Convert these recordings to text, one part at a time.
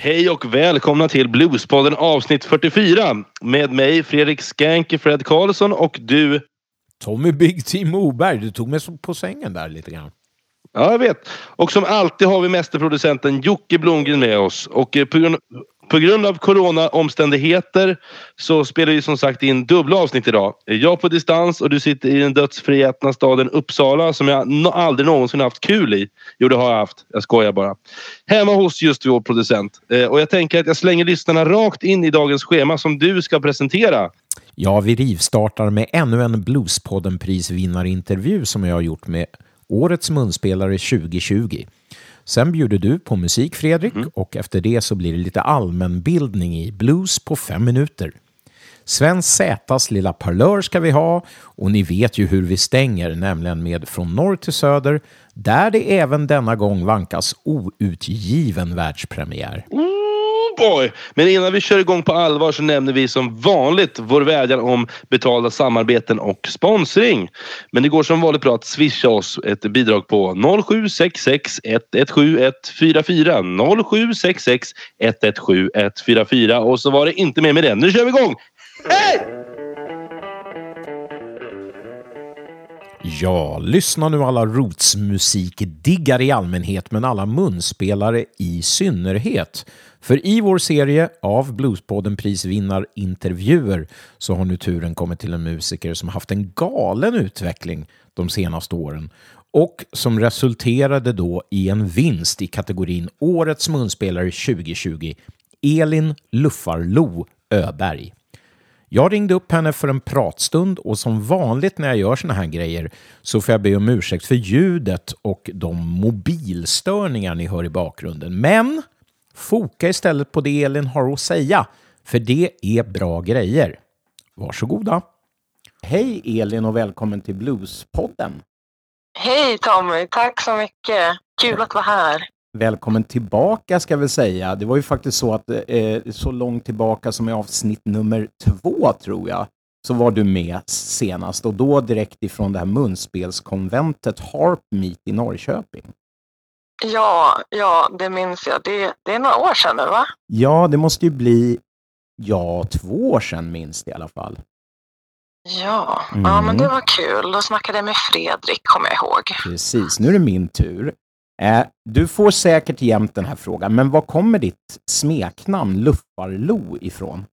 Hej och välkomna till Bluespodden avsnitt 44 med mig Fredrik Skanke Fred Karlsson och du Tommy Big Team Moberg. Du tog mig på sängen där lite grann. Ja, jag vet. Och som alltid har vi mästerproducenten Jocke Blomgren med oss. Och eh, på grund, på grund av coronaomständigheter så spelar vi som sagt in dubbla avsnitt idag. Jag på distans och du sitter i den dödsfriätna staden Uppsala som jag no aldrig någonsin haft kul i. Jo, det har jag haft. Jag skojar bara. Hemma hos just vår producent. Eh, och jag tänker att jag slänger lyssnarna rakt in i dagens schema som du ska presentera. Ja, vi rivstartar med ännu en Bluespodden-prisvinnarintervju som jag har gjort med Årets munspelare 2020. Sen bjuder du på musik, Fredrik, mm. och efter det så blir det lite allmänbildning i blues på fem minuter. Sven Zätas lilla parlör ska vi ha och ni vet ju hur vi stänger, nämligen med Från norr till söder, där det även denna gång vankas outgiven världspremiär. Mm boy! Men innan vi kör igång på allvar så nämner vi som vanligt vår vädjan om betalda samarbeten och sponsring. Men det går som vanligt bra att swisha oss ett bidrag på 0766 117 144 0766 117 144 och så var det inte mer med det. Nu kör vi igång! Hej! Ja, lyssna nu alla rootsmusikdiggare i allmänhet men alla munspelare i synnerhet. För i vår serie av Bluespodden prisvinnarintervjuer så har nu turen kommit till en musiker som haft en galen utveckling de senaste åren och som resulterade då i en vinst i kategorin Årets munspelare 2020, Elin Luffarlo Öberg. Jag ringde upp henne för en pratstund och som vanligt när jag gör såna här grejer så får jag be om ursäkt för ljudet och de mobilstörningar ni hör i bakgrunden. Men Foka istället på det Elin har att säga, för det är bra grejer. Varsågoda. Hej Elin och välkommen till Bluespodden. Hej Tommy, tack så mycket. Kul att vara här. Välkommen tillbaka ska vi säga. Det var ju faktiskt så att eh, så långt tillbaka som i avsnitt nummer två tror jag, så var du med senast och då direkt ifrån det här munspelskonventet Harp Meet i Norrköping. Ja, ja, det minns jag. Det, det är några år sedan nu, va? Ja, det måste ju bli, ja, två år sedan minst i alla fall. Ja, mm. ja men det var kul. Då snackade jag med Fredrik, kommer jag ihåg. Precis, nu är det min tur. Eh, du får säkert jämt den här frågan, men var kommer ditt smeknamn Luffarlo ifrån?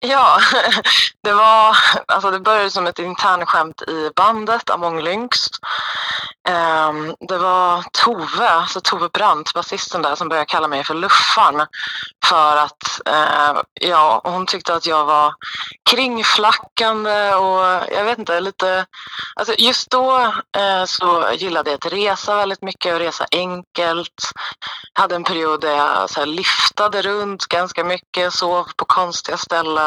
Ja, det var, alltså det började som ett internskämt i bandet Among Lynx. Um, det var Tove, alltså Tove Brandt, basisten där, som började kalla mig för Luffan. För att uh, ja, hon tyckte att jag var kringflackande och jag vet inte, lite... Alltså just då uh, så gillade jag att resa väldigt mycket och resa enkelt. Jag hade en period där jag så här, liftade runt ganska mycket, sov på konstiga ställen.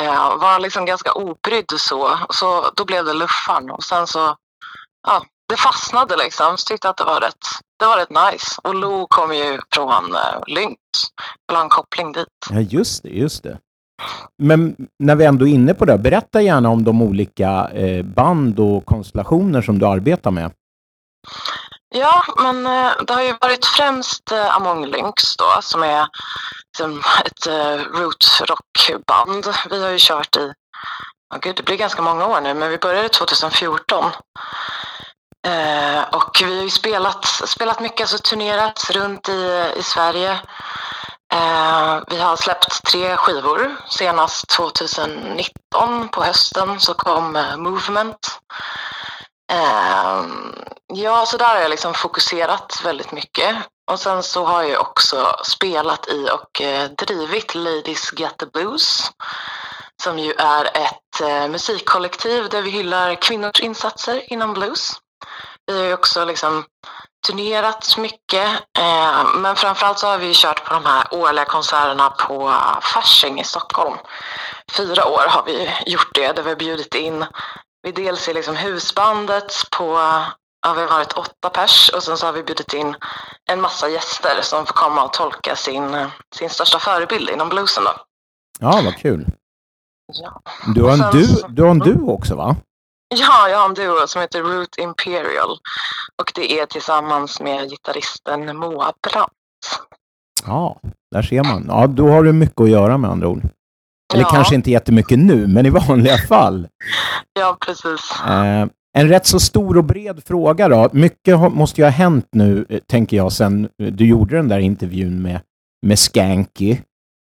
Uh, var liksom ganska obrydd så. Så då blev det Luffan och sen så ja, det fastnade liksom. Så tyckte att det var rätt, det var rätt nice. Och Lo kom ju från uh, Lynx. Ha en koppling dit. Ja, just det, just det. Men när vi ändå är inne på det, berätta gärna om de olika eh, band och konstellationer som du arbetar med. Ja, men eh, det har ju varit främst eh, Among Lynx då, som är ett eh, rockband. Vi har ju kört i, oh gud, det blir ganska många år nu, men vi började 2014. Eh, och vi har ju spelat, spelat mycket, alltså turnerat runt i, i Sverige. Eh, vi har släppt tre skivor. Senast 2019 på hösten så kom eh, Movement. Eh, ja, så där har jag liksom fokuserat väldigt mycket. Och sen så har jag också spelat i och eh, drivit Ladies Get the Blues som ju är ett eh, musikkollektiv där vi hyllar kvinnors insatser inom blues. Vi har ju också liksom turnerat mycket, eh, men framförallt så har vi kört på de här årliga konserterna på Fasching i Stockholm. Fyra år har vi gjort det, där vi har bjudit in, vi dels är liksom husbandet på, ja, vi har varit åtta pers och sen så har vi bjudit in en massa gäster som får komma och tolka sin, sin största förebild inom bluesen. Då. Ja, vad kul. Ja. Du, har en du, du har en duo också va? Ja, jag har en duo som heter Root Imperial och det är tillsammans med gitarristen Moa Brandt. Ja, där ser man. Ja, då har du mycket att göra med andra ord. Eller Ja. kanske inte jättemycket nu, men i vanliga fall. Ja, precis. Eh, en rätt så stor och bred fråga då. Mycket måste ju ha hänt nu, eh, tänker jag, sen eh, du gjorde den där intervjun med, med Skanky.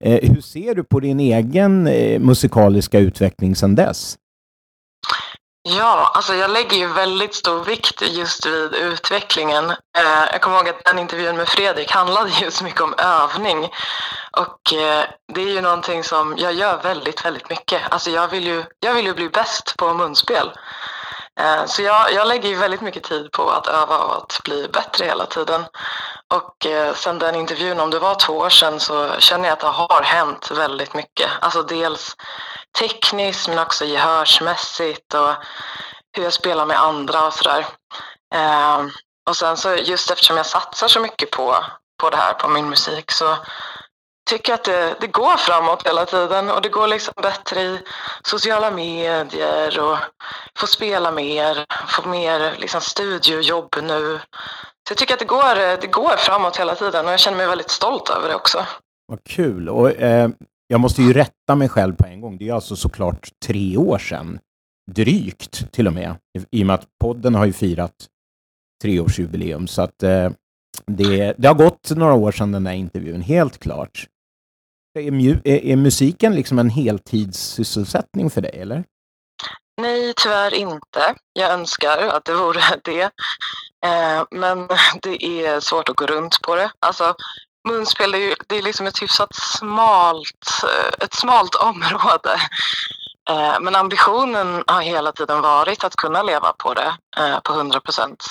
Eh, hur ser du på din egen eh, musikaliska utveckling sedan dess? Ja, alltså jag lägger ju väldigt stor vikt just vid utvecklingen. Eh, jag kommer ihåg att den intervjun med Fredrik handlade just mycket om övning. Och eh, det är ju någonting som jag gör väldigt, väldigt mycket. Alltså jag vill ju, jag vill ju bli bäst på munspel. Eh, så jag, jag lägger ju väldigt mycket tid på att öva och att bli bättre hela tiden. Och eh, sen den intervjun, om det var två år sedan, så känner jag att det har hänt väldigt mycket. Alltså dels tekniskt men också gehörsmässigt och hur jag spelar med andra och sådär. Eh, och sen så just eftersom jag satsar så mycket på, på det här, på min musik, så tycker att det, det går framåt hela tiden och det går liksom bättre i sociala medier och få spela mer, få mer liksom studiojobb nu. Så jag tycker att det går, det går framåt hela tiden och jag känner mig väldigt stolt över det också. Vad kul. Och, eh, jag måste ju rätta mig själv på en gång. Det är alltså såklart tre år sedan. Drygt till och med. I, i och med att podden har ju firat treårsjubileum. Så att eh, det, det har gått några år sedan den där intervjun, helt klart. Är, mju, är, är musiken liksom en heltidssysselsättning för dig, eller? Nej, tyvärr inte. Jag önskar att det vore det. Eh, men det är svårt att gå runt på det. Alltså, munspel är ju det är liksom ett hyfsat smalt, eh, ett smalt område. Eh, men ambitionen har hela tiden varit att kunna leva på det eh, på 100 procent.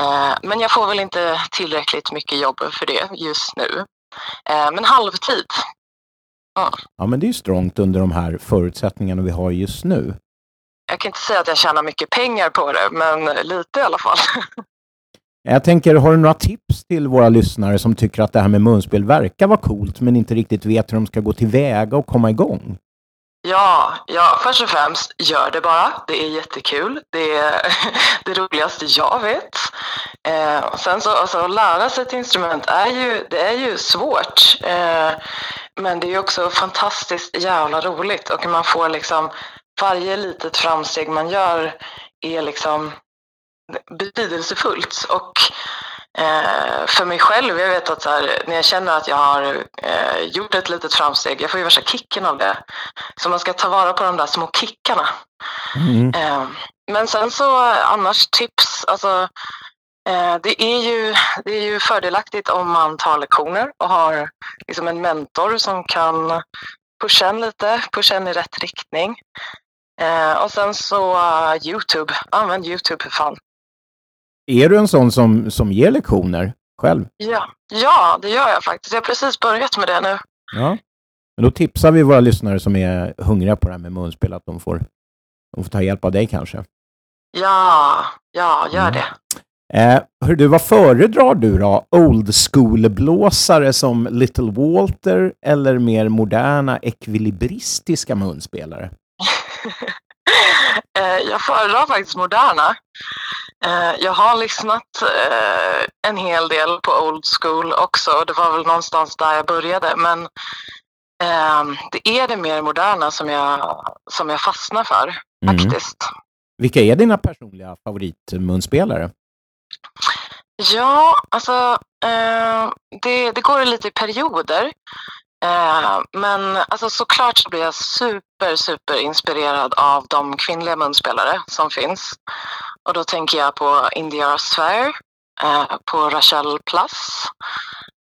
Eh, men jag får väl inte tillräckligt mycket jobb för det just nu. Eh, men halvtid. Ja, men det är ju strångt under de här förutsättningarna vi har just nu. Jag kan inte säga att jag tjänar mycket pengar på det, men lite i alla fall. Jag tänker, har du några tips till våra lyssnare som tycker att det här med munspel verkar vara coolt men inte riktigt vet hur de ska gå tillväga och komma igång? Ja, ja, först och främst, gör det bara. Det är jättekul. Det är det roligaste jag vet. Eh, sen så, alltså, att lära sig ett instrument är ju, det är ju svårt. Eh, men det är också fantastiskt jävla roligt och man får liksom varje litet framsteg man gör är liksom betydelsefullt. Och eh, för mig själv, jag vet att här, när jag känner att jag har eh, gjort ett litet framsteg, jag får ju värsta kicken av det. Så man ska ta vara på de där små kickarna. Mm. Eh, men sen så annars tips, alltså det är, ju, det är ju fördelaktigt om man tar lektioner och har liksom en mentor som kan pusha en lite, pusha en i rätt riktning. Eh, och sen så uh, Youtube, använd Youtube för fan. Är du en sån som, som ger lektioner själv? Ja. ja, det gör jag faktiskt. Jag har precis börjat med det nu. Ja. Men då tipsar vi våra lyssnare som är hungriga på det här med munspel att de får, de får ta hjälp av dig kanske. Ja, ja, gör Mm. det. Eh, du, vad föredrar du då? Old school-blåsare som Little Walter eller mer moderna ekvilibristiska munspelare? Eh, jag föredrar faktiskt moderna. Eh, Jag har lyssnat eh, en hel del på old school också. Det var väl någonstans där jag började. Men ehm, det är det mer moderna som jag, som jag fastnar för Mm. faktiskt. Vilka är dina personliga favoritmunspelare? Ja, alltså eh, det, det går lite i perioder. Eh, men alltså, såklart så blir jag super, super inspirerad av de kvinnliga munspelare som finns. Och då tänker jag på Indiara Sphere, eh, på Rachel Plus,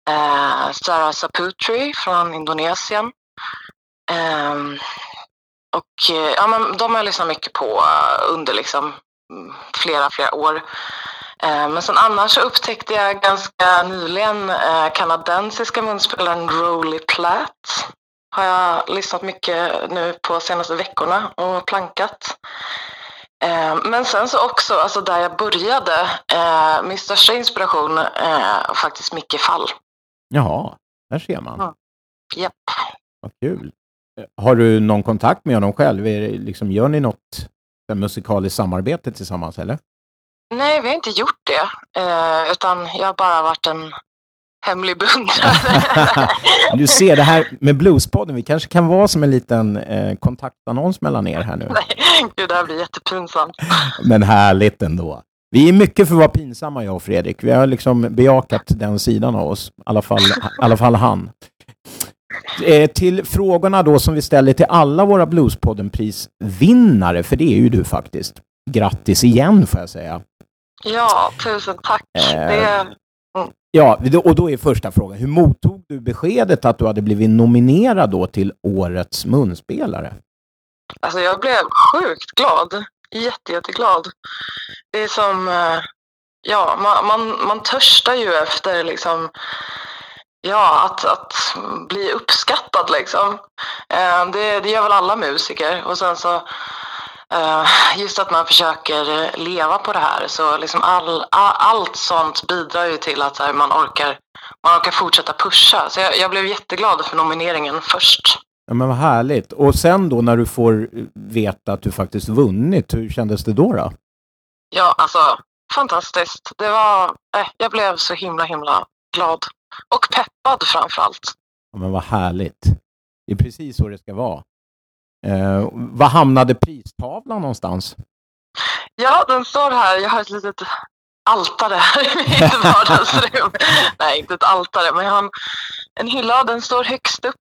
eh, Sarah Saputri från Indonesien. Eh, och eh, ja, men de har jag lyssnat mycket på under liksom mm, flera, flera år. Eh, Men sen annars så upptäckte jag ganska nyligen eh, kanadensiska munspelaren Rolly Platt. Har jag lyssnat mycket nu på senaste veckorna och plankat. Eh, Men sen så också, alltså där jag började, min största inspiration var faktiskt Micke Fall. Jaha, där ser man. Ja. Japp. Vad kul. Har du någon kontakt med honom själv? Är det, liksom, gör ni något musikaliskt samarbete tillsammans eller? Nej, vi har inte gjort det. Eh, utan jag har bara varit en, hemlig beundrare. du ser, det här med Bluespodden, vi kanske kan vara som en liten eh, kontaktannons mellan er här nu. Nej, gud, det här blir jättepinsamt. Men härligt ändå. Vi är mycket för att vara pinsamma, jag och Fredrik. Vi har liksom bejakat den sidan av oss. I alla fall, i alla fall han. Eh, till frågorna då som vi ställer till alla våra Bluespodden-prisvinnare, för det är ju du faktiskt. Grattis igen får jag säga. Ja, tusen tack. Eh, det... Mm. Ja, och då är första frågan, hur mottog du beskedet att du hade blivit nominerad då till Årets munspelare? Alltså jag blev sjukt glad. Jätte, jätteglad. Det är som, eh, ja, man, man, man törstar ju efter liksom Ja, att, att bli uppskattad liksom. Eh, det, det gör väl alla musiker. Och sen så just att man försöker leva på det här. Så liksom all, all allt sånt bidrar ju till att här, man, orkar, man orkar fortsätta pusha. Så jag, jag blev jätteglad för nomineringen först. Ja, men vad härligt. Och sen då när du får veta att du faktiskt vunnit, hur kändes det då? då? Ja, alltså fantastiskt. Det var, eh, jag blev så himla, himla glad. Och peppad framför allt. Ja, men vad härligt. Det är precis så det ska vara. Eh, var hamnade pristavlan någonstans? Ja, den står här. Jag har ett litet altare här i mitt vardagsrum. Nej, inte ett altare, men jag har en, en hylla. Den står högst upp.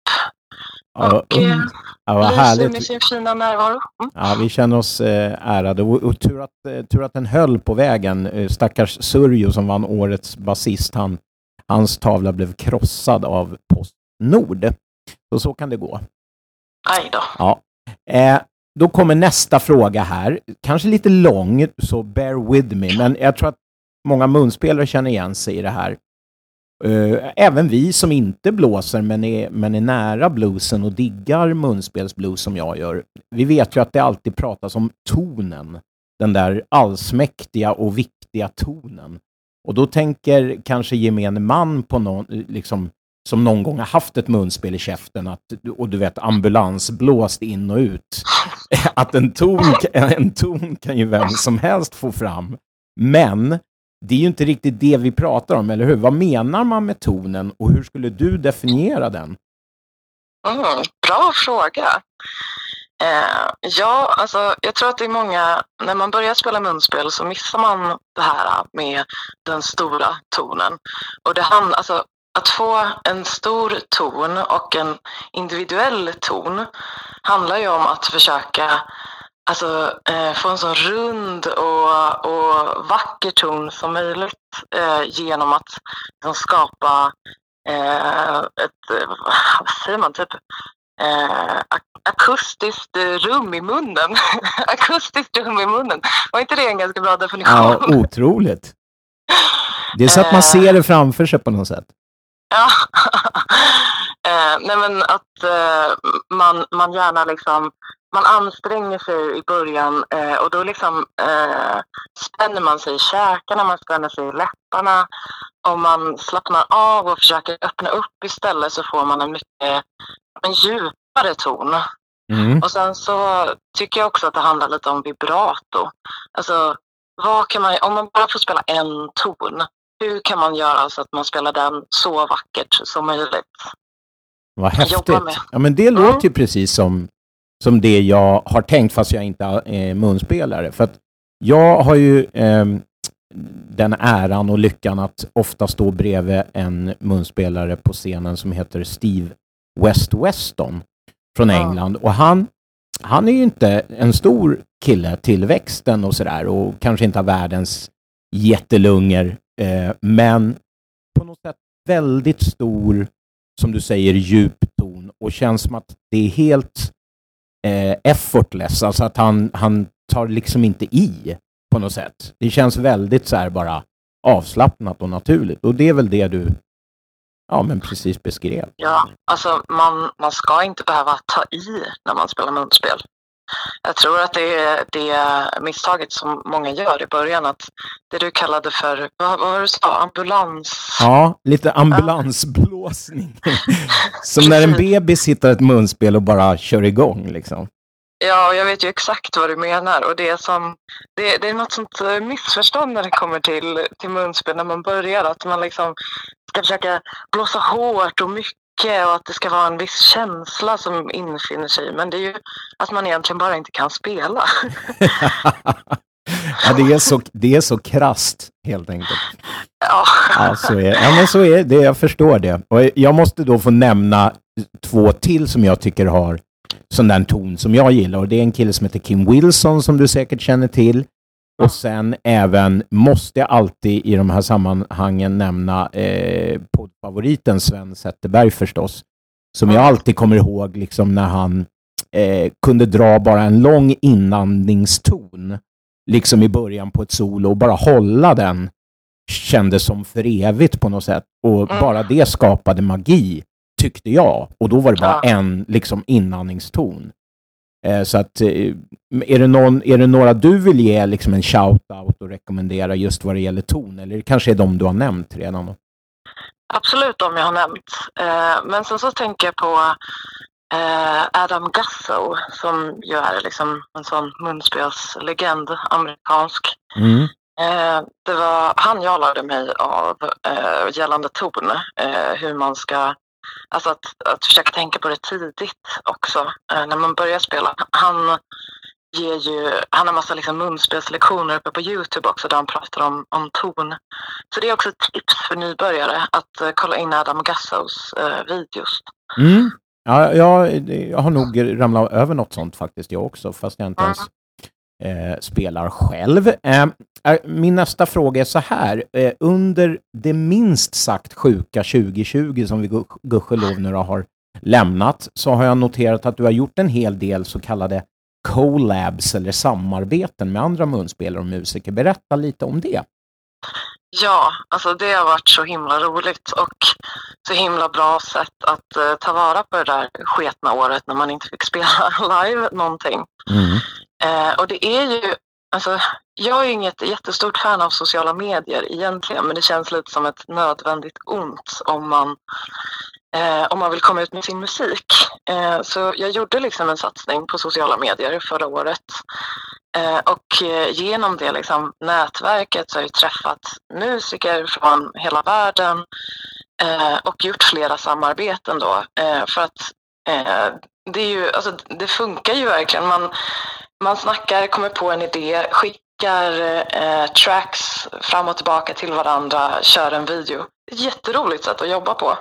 Ja, och mm. ja, vad härligt. med sin fina närvaro. Mm. Ja, vi känner oss eh, ärade och, och tur, att, eh, tur att den höll på vägen. Eh, stackars Surjo som vann årets basist, han Hans tavla blev krossad av Postnord. Så så kan det gå. Aj då. Ja. Eh, då kommer nästa fråga här. Kanske lite lång, så bear with me. Men jag tror att många munspelare känner igen sig i det här. Uh, även vi som inte blåser men är, men är nära bluesen och diggar munspelsblues som jag gör. Vi vet ju att det alltid pratas om tonen. Den där allsmäktiga och viktiga tonen. Och då tänker kanske gemene man på någon, liksom, som någon gång har haft ett munspel i käften att, och du vet ambulansblåst in och ut. Att en ton, en ton kan ju vem som helst få fram. Men det är ju inte riktigt det vi pratar om, eller hur? Vad menar man med tonen och hur skulle du definiera den? Mm, bra fråga. Eh, ja, alltså jag tror att det är många, när man börjar spela munspel så missar man det här med den stora tonen. Och det hand, alltså, att få en stor ton och en individuell ton handlar ju om att försöka alltså, eh, få en så rund och, och vacker ton som möjligt eh, genom att liksom, skapa eh, ett, vad säger man, typ eh, akustiskt rum i munnen. akustiskt rum i munnen. Var inte det en ganska bra definition? Ja, otroligt. Det är så att man ser det framför sig på något sätt. Ja. eh, nej men att eh, man, man gärna liksom man anstränger sig i början eh, och då liksom eh, spänner man sig i käkarna, man spänner sig i läpparna och man slappnar av och försöker öppna upp istället så får man en mycket en djupare ton. Mm. Och sen så tycker jag också att det handlar lite om vibrato. Alltså, vad kan man, om man bara får spela en ton, hur kan man göra så att man spelar den så vackert som möjligt? Vad häftigt. Ja, men det mm. låter ju precis som, som det jag har tänkt, fast jag inte är munspelare. För att jag har ju eh, den äran och lyckan att ofta stå bredvid en munspelare på scenen som heter Steve West Weston från England. Och han, han är ju inte en stor kille till växten och sådär och kanske inte har världens jättelungor. Eh, men på något sätt väldigt stor, som du säger, djup ton och känns som att det är helt eh, effortless, alltså att han, han tar liksom inte i på något sätt. Det känns väldigt så här bara avslappnat och naturligt och det är väl det du Ja, men precis beskrev. Ja, alltså man, man ska inte behöva ta i när man spelar munspel. Jag tror att det är det misstaget som många gör i början, att det du kallade för, vad, vad var du sa, ambulans? Ja, lite ambulansblåsning. som när en bebis hittar ett munspel och bara kör igång liksom. Ja, jag vet ju exakt vad du menar och det är, som, det, det är något sånt eh, missförstånd när det kommer till, till munspel när man börjar. Att man liksom ska försöka blåsa hårt och mycket och att det ska vara en viss känsla som infinner sig. Men det är ju att man egentligen bara inte kan spela. ja, det, är så, det är så krast helt enkelt. Ja. Ja, så är, ja, men så är det. Jag förstår det. Och jag måste då få nämna två till som jag tycker har sån där ton som jag gillar. Och det är en kille som heter Kim Wilson som du säkert känner till. Och sen även, måste jag alltid i de här sammanhangen nämna eh, poddfavoriten Sven Zetterberg förstås. Som jag alltid kommer ihåg liksom när han eh, kunde dra bara en lång inandningston liksom i början på ett solo och bara hålla den kändes som för evigt på något sätt. Och Mm. bara det skapade magi, tyckte jag. Och då var det bara en liksom inandningston. Eh, så att, eh, är, det någon, är det några du vill ge liksom en shout-out och rekommendera just vad det gäller ton? Eller det kanske är de du har nämnt redan? Absolut de jag har nämnt. Eh, men sen så tänker jag på Adam Gasso som ju är liksom en sån munspelslegend, amerikansk. Mm. Det var han jag lärde mig av gällande ton, hur man ska Alltså att, att försöka tänka på det tidigt också eh, när man börjar spela. Han ger ju, han har massa liksom munspelslektioner uppe på Youtube också där han pratar om, om ton. Så det är också ett tips för nybörjare att eh, kolla in Adam Gassos eh, videos. Mm. Ja, jag, jag har nog ramlat över något sånt faktiskt jag också, fast jag inte Mm. ens eh, spelar själv. Eh, eh, min nästa fråga är så här. Eh, under det minst sagt sjuka 2020 som vi gu- gudskelov nu har lämnat så har jag noterat att du har gjort en hel del så kallade collabs eller samarbeten med andra munspelare och musiker. Berätta lite om det. Ja, alltså det har varit så himla roligt och så himla bra sätt att eh, ta vara på det där sketna året när man inte fick spela live någonting. Eh, och det är ju, alltså, jag är inget jättestort fan av sociala medier egentligen, men det känns lite som ett nödvändigt ont om man, eh, om man vill komma ut med sin musik. Eh, så jag gjorde liksom en satsning på sociala medier förra året. Eh, och eh, genom det liksom, nätverket så har jag träffat musiker från hela världen eh, och gjort flera samarbeten då. Eh, för att eh, det, är ju, alltså, det funkar ju verkligen. Man, man snackar, kommer på en idé, skickar eh, tracks fram och tillbaka till varandra, kör en video. Ett jätteroligt sätt att jobba på.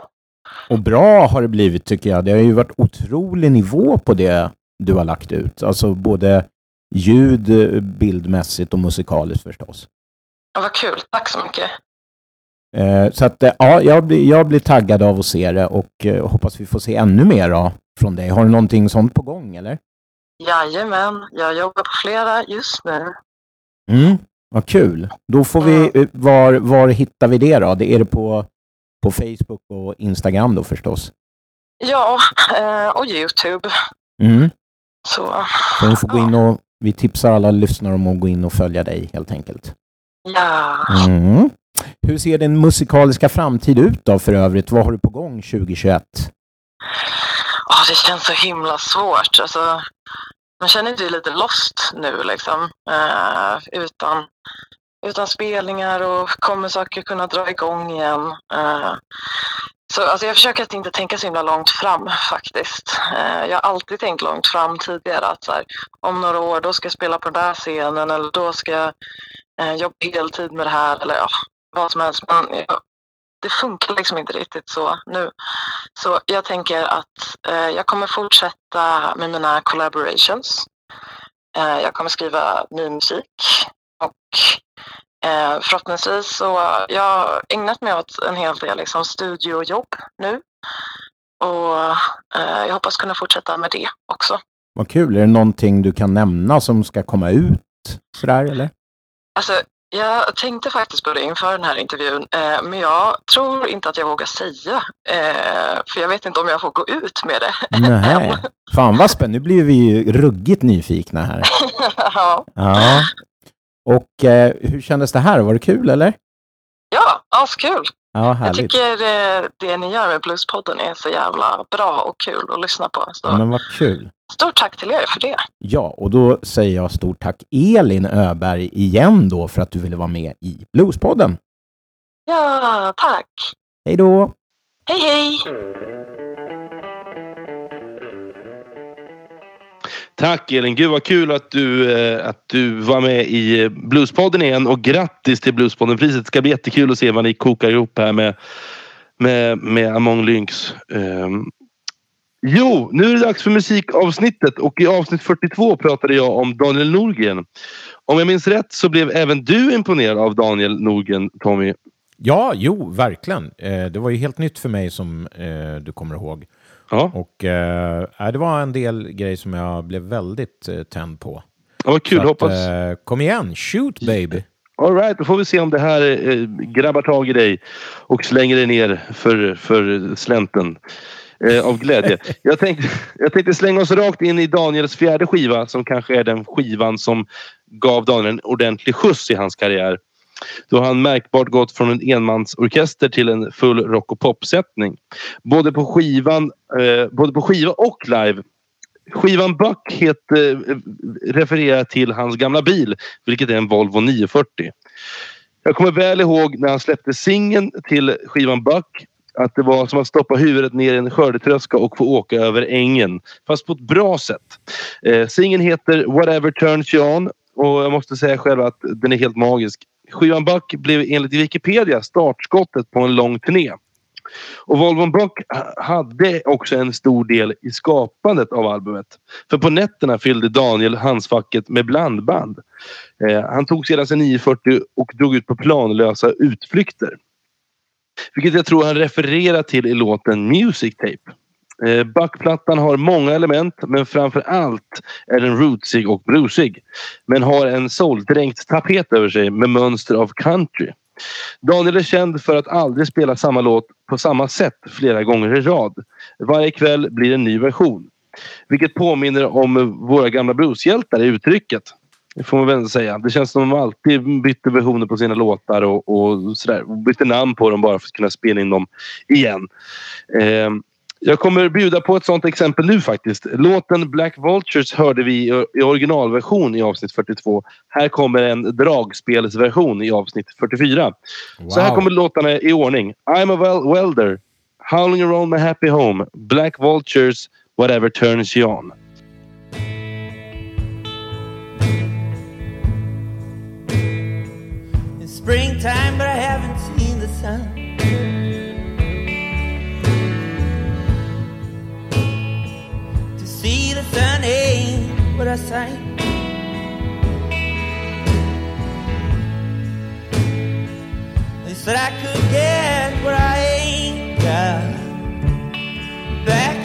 Och bra har det blivit tycker jag. Det har ju varit otrolig nivå på det du har lagt ut. Alltså både ljud, bildmässigt och musikaliskt förstås. Ja, vad kul, tack så mycket. Eh, så att, eh, ja, jag blir, jag blir taggad av att se det och eh, hoppas vi får se ännu mer då, från dig. Har du någonting sånt på gång eller? Jajamän, jag jobbar på flera just nu. Mm, vad kul. Då får vi, eh, var, var hittar vi det då? Det är det på, på Facebook och Instagram då förstås? Ja, eh, och Youtube. Mm. Så Så vi får gå in och, vi tipsar alla lyssnare om att gå in och följa dig helt enkelt. ja, Mm. Hur ser din musikaliska framtid ut då för övrigt? Vad har du på gång 2021? Åh, det känns så himla svårt. Alltså, man känner sig lite lost nu liksom. Eh, utan, utan spelningar och kommer saker kunna dra igång igen. Eh, så alltså, jag försöker att inte tänka så himla långt fram faktiskt. Eh, jag har alltid tänkt långt fram tidigare att så här, om några år då ska jag spela på den där scenen eller då ska jag eh, jobba heltid med det här eller ja, vad som helst. Men jag, det funkar liksom inte riktigt så nu. Så jag tänker att eh, jag kommer fortsätta med mina collaborations. Eh, jag kommer skriva ny musik och eh, förhoppningsvis så jag har ägnat mig åt en hel del liksom, studiojobb nu. Och eh, jag hoppas kunna fortsätta med det också. Vad kul. Är det någonting du kan nämna som ska komma ut sådär eller? Alltså, jag tänkte faktiskt på det inför den här intervjun, eh, men jag tror inte att jag vågar säga. Eh, för jag vet inte om jag får gå ut med det. Nej. Fan vad spännande. Nu blir vi ju ruggigt nyfikna här. ja. Ja. Och eh, hur kändes det här? Var det kul eller? Ja, askul. Ja, Jag tycker det, det ni gör med Bluespodden är så jävla bra och kul att lyssna på. Så men vad kul. Stort tack till er för det. Ja, och då säger jag stort tack Elin Öberg igen då för att du ville vara med i Bluespodden. Ja, tack. Hej då! Hej, hej! Tack Elin, gud vad kul att du, eh, att du var med i eh, Bluespodden igen och grattis till Bluespodden-priset. Det ska bli jättekul att se vad ni kokar ihop här med, med, med Among Lynx. Um, jo, nu är det dags för musikavsnittet och i avsnitt 42 pratade jag om Daniel Norgren. Om jag minns rätt så blev även du imponerad av Daniel Norgren, Tommy. Ja, jo, verkligen. Eh, det var ju helt nytt för mig som du kommer ihåg. Ja, Och eh, det var en del grejer som jag blev väldigt eh, tänd på. ja vad kul. Att, Hoppas... eh, kom igen, shoot baby! All right, då får vi se om det här eh, grabbar tag i dig och slänger dig ner för, för slänten eh, av glädje. Jag tänkte, jag tänkte slänga oss rakt in i Daniels fjärde skiva som kanske är den skivan som gav Daniel en ordentlig skjuts i hans karriär. Då han märkbart gått från en enmansorkester till en full rock och popsättning. Både på skivan, eh, både på skiva och live Skivan Buck heter, eh, refererar till hans gamla bil, vilket är en Volvo 940. Jag kommer väl ihåg när han släppte singeln till skivan Buck att det var som att stoppa huvudet ner i en skördetröska och få åka över ängen. Fast på ett bra sätt. Eh, singeln heter Whatever Turns You On och jag måste säga själv att den är helt magisk. Skivan Buck blev enligt Wikipedia startskottet på en lång turné. Och Volvo Buck hade också en stor del i skapandet av albumet. För på nätterna fyllde Daniel handskfacket med blandband. Eh, han tog sedan sin 940 och drog ut på planlösa utflykter. Vilket jag tror han refererar till i låten Music Tape. Eh, backplattan har många element men framför allt är den rootsig och bluesig. Men har en soldränkt tapet över sig med mönster av country. Daniel är känd för att aldrig spela samma låt på samma sätt flera gånger i rad. Varje kväll blir en ny version. Vilket påminner om våra gamla blueshjältar i uttrycket. Det får man väl säga. Det känns som att de alltid bytte versioner på sina låtar och, och sådär. Och bytte namn på dem bara för att kunna spela in dem igen. Eh, jag kommer bjuda på ett sånt exempel nu faktiskt. Låten Black Vultures hörde vi i originalversion i avsnitt 42. Här kommer en dragspelsversion i avsnitt 44. Så här Wow. kommer låtarna i ordning. I'm a well welder. Howling around my happy home. Black Vultures. Whatever turns you on. It's springtime, but I haven't seen the sun. Ain't what I sight. They said I could get what I ain't got back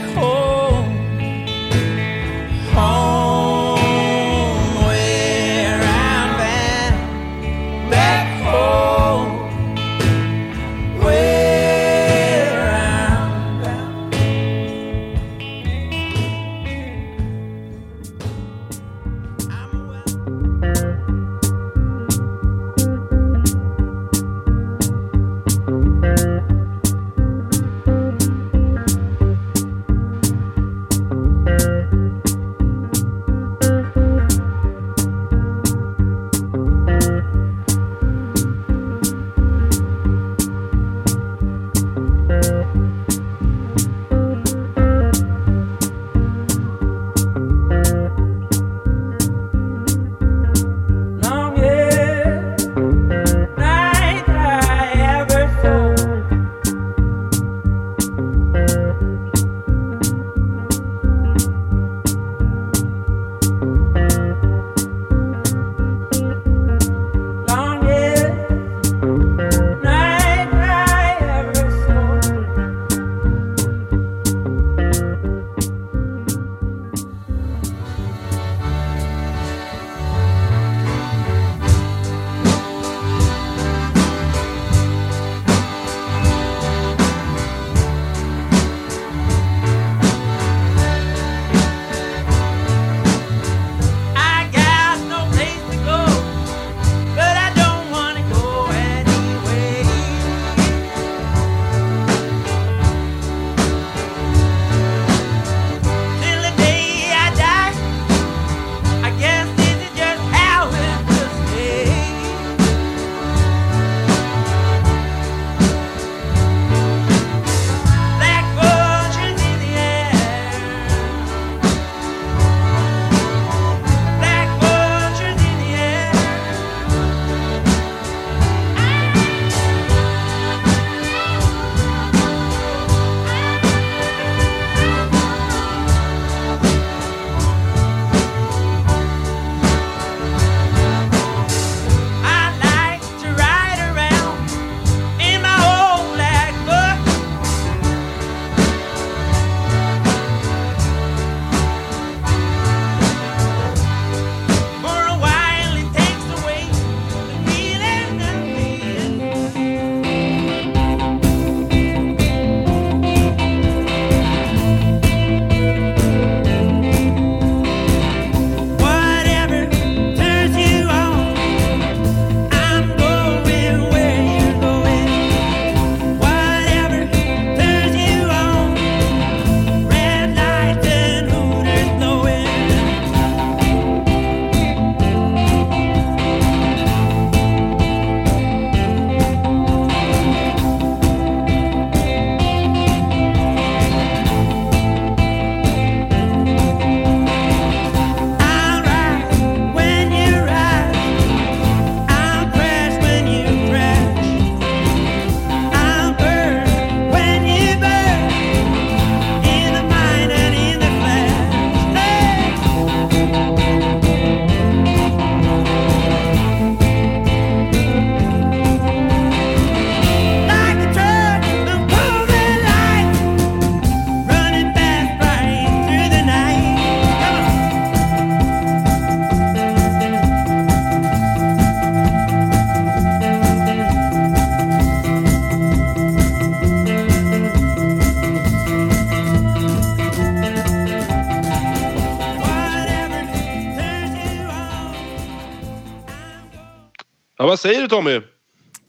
säger du Tommy?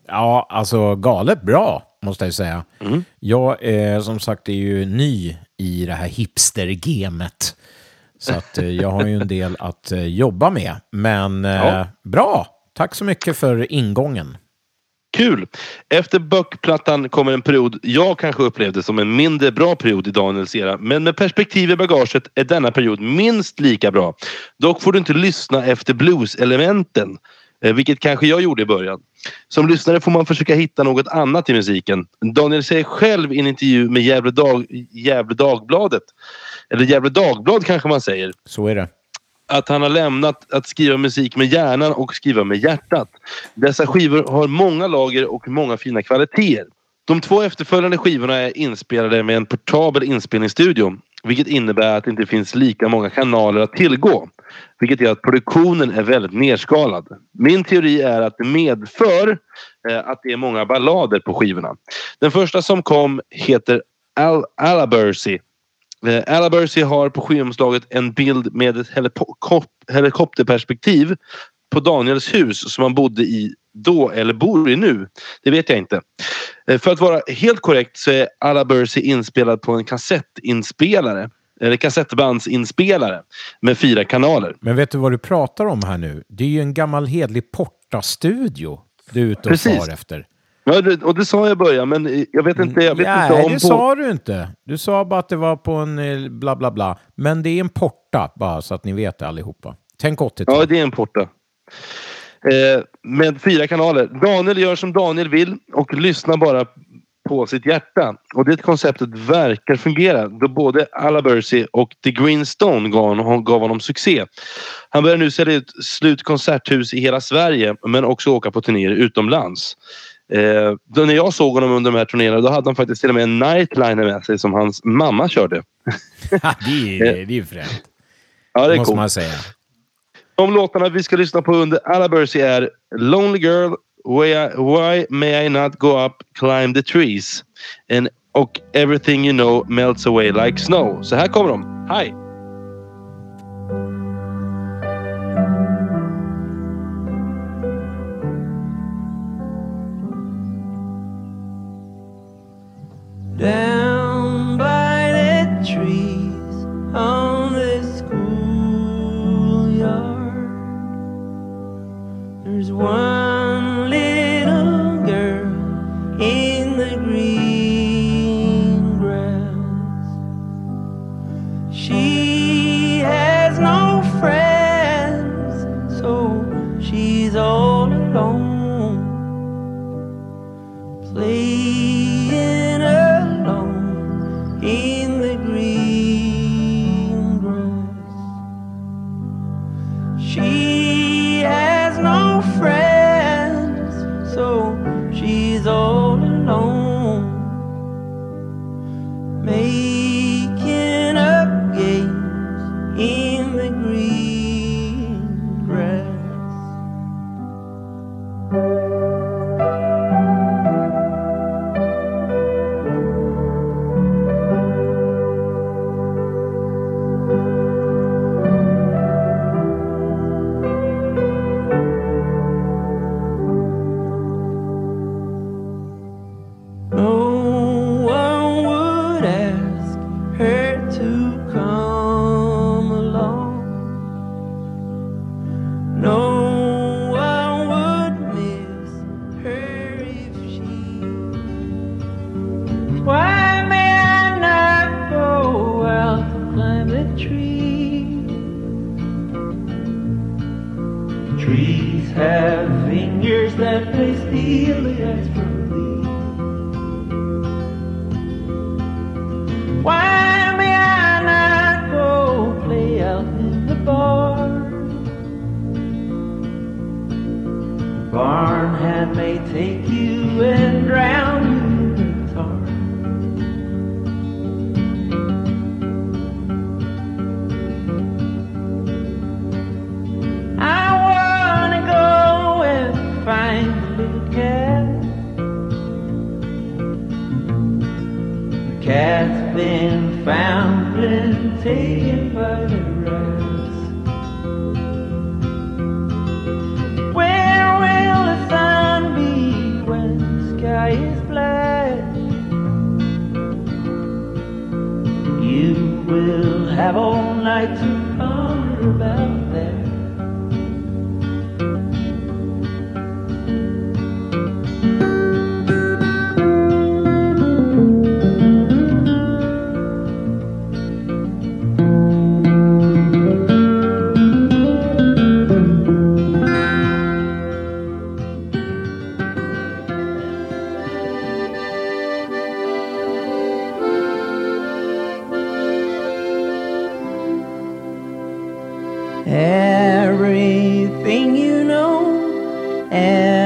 Ja, alltså galet bra, måste jag säga. Jag är som sagt är ju ny i det här hipster-gamet. Så att eh, jag har ju en del att eh, jobba med. Men eh, Ja. bra, tack så mycket för ingången. Kul! Efter Buck-plattan kommer en period jag kanske upplevde som en mindre bra period i Daniels era. Men med perspektiv i bagaget är denna period minst lika bra. Dock får du inte lyssna efter blues-elementen. Eh, Vilket kanske jag gjorde i början. Som lyssnare får man försöka hitta något annat i musiken. Daniel säger själv i en intervju med Gävle, Dag, Gävle Dagbladet. Eller Gävle Dagblad kanske man säger Så är det. att han har lämnat att skriva musik med hjärnan och skriva med hjärtat. Dessa skivor har många lager och många fina kvaliteter. De två efterföljande skivorna är inspelade med en portabel inspelningsstudio. Vilket innebär att det inte finns lika många kanaler att tillgå. Vilket gör att produktionen är väldigt nerskalad. Min teori är att det medför eh, att det är många ballader på skivorna. Den första som kom heter Al Alabercy. Eh, har på skivomslaget en bild med ett helikop- helikopterperspektiv på Daniels hus som han bodde i då eller bor i nu. Det vet jag inte. Eh, för att vara helt korrekt så är Alabercy inspelad på en kassettinspelare. Eller kassettbandsinspelare med fyra kanaler. Men vet du vad du pratar om här nu? Det är ju en gammal hedlig Porta-studio du är ute och Precis. far efter. Ja, och det sa jag i början men jag vet inte, jag vet Nej, inte om... det på- sa du inte. Du sa bara att det var på en eh, bla bla bla. Men det är en Porta, bara så att ni vet det allihopa. Tänk 80-tal. Ja, det är en porta. Eh, med fyra kanaler. Daniel gör som Daniel vill och lyssnar bara på sitt hjärta. Och det konceptet verkar fungera då både Alabursy och The Green Stone gav honom, gav honom succé. Han börjar nu sälja ut slut konserthus i hela Sverige men också åka på turnéer utomlands. Eh, då när jag såg honom under de här turnéerna då hade han faktiskt till och med en nightliner med sig som hans mamma körde. det är ju fränt. Ja, det är måste coolt. man säga. De låtarna vi ska lyssna på under Alabursy är Lonely Girl, Why, Why May I Not Go Up, Climb the Trees and, och Everything You Know Melts Away Like Snow. Så här kommer de. Hi! Down by the trees on the schoolyard, there's one Everything you know, everything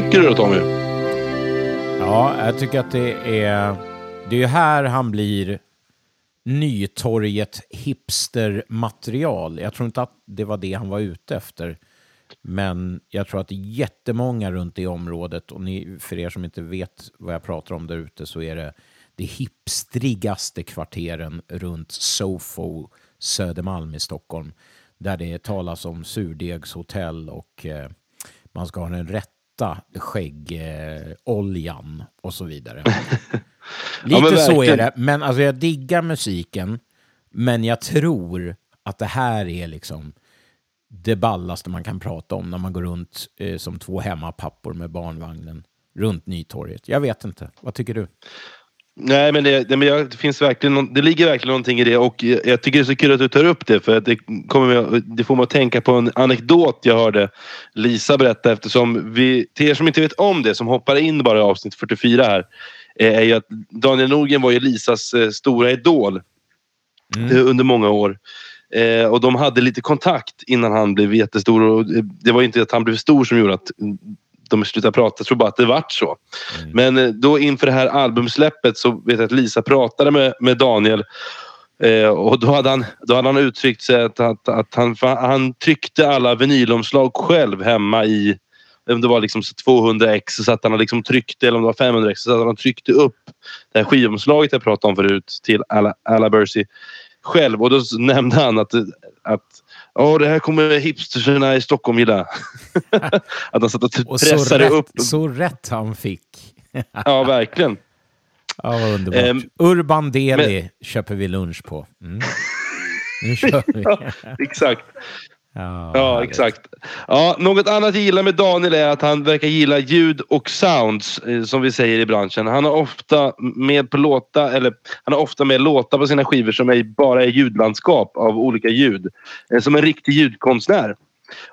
tycker du då Tommy? Ja, jag tycker att det är... Det är ju här han blir Nytorget hipstermaterial. Jag tror inte att det var det han var ute efter. Men jag tror att det är jättemånga runt det området, och ni, för er som inte vet vad jag pratar om där ute, så är det det hipstrigaste kvarteren runt Sofo, Södermalm i Stockholm, där det talas om surdegshotell och eh, man ska ha den rätta skäggoljan och så vidare. Lite men så är det, men alltså jag diggar musiken, men jag tror att det här är liksom det ballaste man kan prata om när man går runt eh, som två hemmapappor med barnvagnen runt Nytorget. Jag vet inte. Vad tycker du? Nej, men det, det, men jag, det finns verkligen det ligger verkligen någonting i det och jag, tycker det är så kul att du tar upp det för att det, kommer det får mig att tänka på en anekdot jag hörde Lisa berätta eftersom vi, till er som inte vet om det, som hoppar in bara i avsnitt 44 här, eh, är ju att Daniel Norgren var ju Lisas eh, stora idol Mm. eh, under många år. Eh, och de hade lite kontakt innan han blev jättestor. Och det var inte att han blev stor som gjorde att de slutade prata. Jag tror bara att det vart så. Mm. Men eh, då inför det här albumsläppet så vet jag att Lisa pratade med, med Daniel. Eh, och då hade, han, då hade han uttryckt sig att, att, att han, han tryckte alla vinylomslag själv hemma i om det var liksom så 200 ex så satt han liksom tryckte, eller om det var 500 ex så satt han tryckte upp det här skivomslaget jag pratade om förut till Alla, Alla Bercy själv. Och då nämnde han att, att Ja, det här kommer hipsterserna i Stockholm gilla. att han satt och, Och så pressade rätt, upp. så rätt han fick. Ja, verkligen. Ja, vad underbart. Ehm, Urban Deli köper vi lunch på. Mm. Nu kör vi. Exakt. Ja, Ja, exakt. Ja, något annat jag gillar med Daniel är att han verkar gilla ljud och sounds, eh, som vi säger i branschen. Han har ofta med på låta, eller han har ofta med låtar på sina skivor som är bara är ljudlandskap av olika ljud. Eh, Som en riktig ljudkonstnär.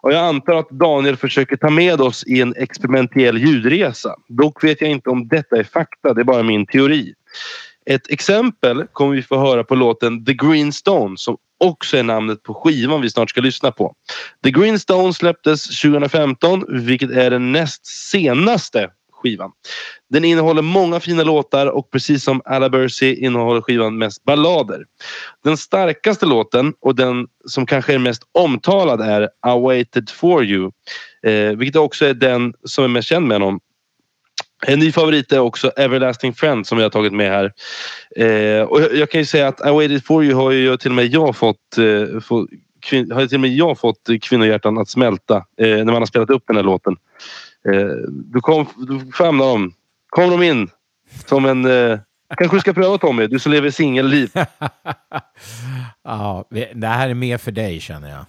Och jag antar att Daniel försöker ta med oss i en experimentell ljudresa. Dock vet jag inte om detta är fakta, det är bara min teori. Ett exempel kommer vi få höra på låten The Green Stone som också är namnet på skivan vi snart ska lyssna på. The Green Stone släpptes 2015 vilket är den näst senaste skivan. Den innehåller många fina låtar och precis som Alabercy innehåller skivan mest ballader. Den starkaste låten och den som kanske är mest omtalad är I waited for you. Eh, vilket också är den som är mest känd med honom. En ny favorit är också Everlasting Friend som jag har tagit med här. Eh, och jag, jag kan ju säga att I waited for you har ju till och med jag fått, eh, få, kvin, har till och med jag fått kvinnohjärtan att smälta eh, när man har spelat upp den här låten. Eh, du kom, du famnar dem. Kom de in som en... Eh, kanske du ska pröva Tommy, du som lever singelliv. Ja, det här är mer för dig känner jag.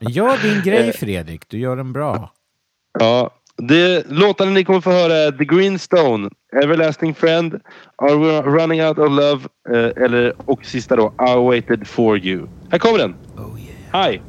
Gör din grej Fredrik, du gör den bra. Ja, det, låtarna ni kommer få höra är The Green Stone, Everlasting Friend, Are We Running Out of Love eh, eller och sista då I Waited For You. Här kommer den! Oh, yeah. Hi!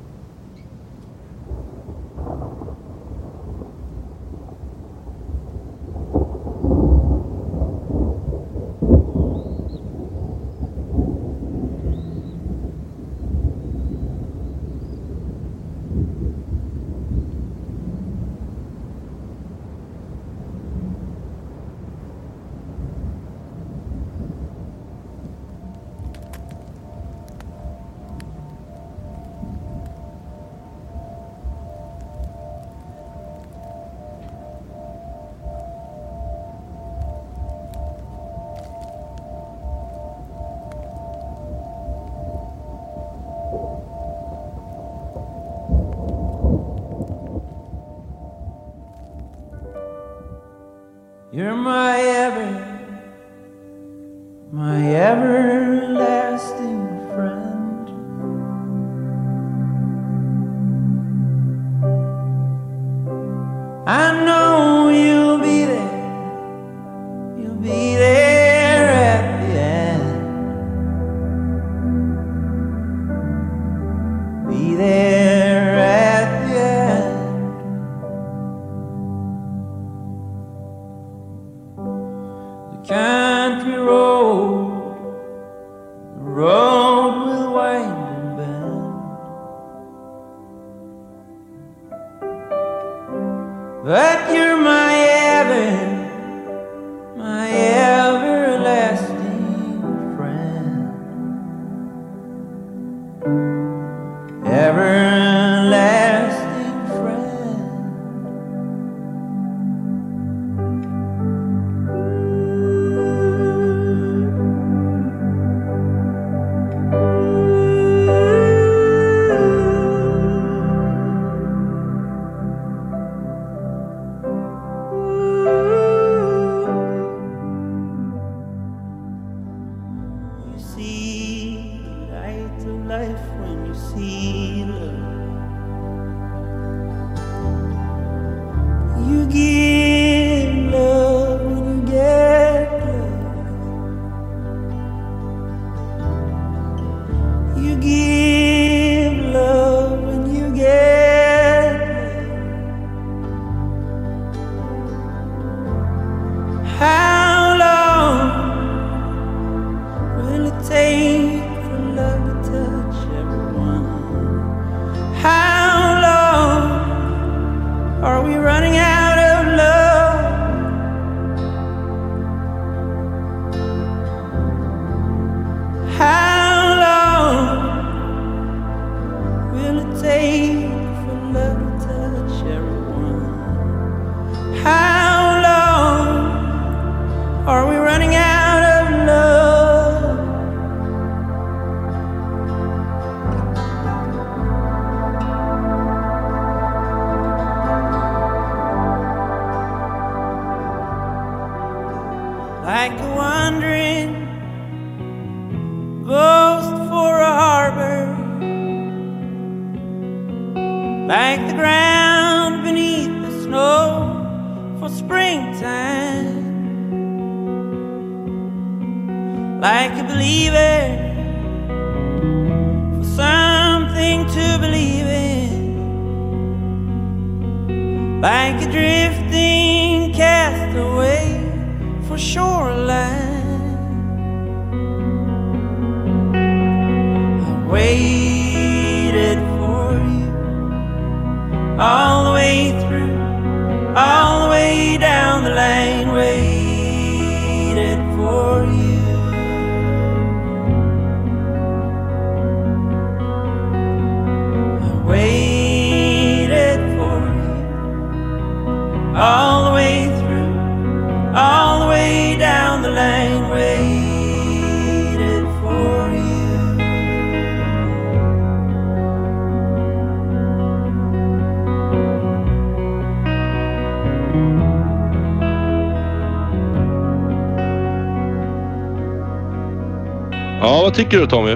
tycker du Tommy?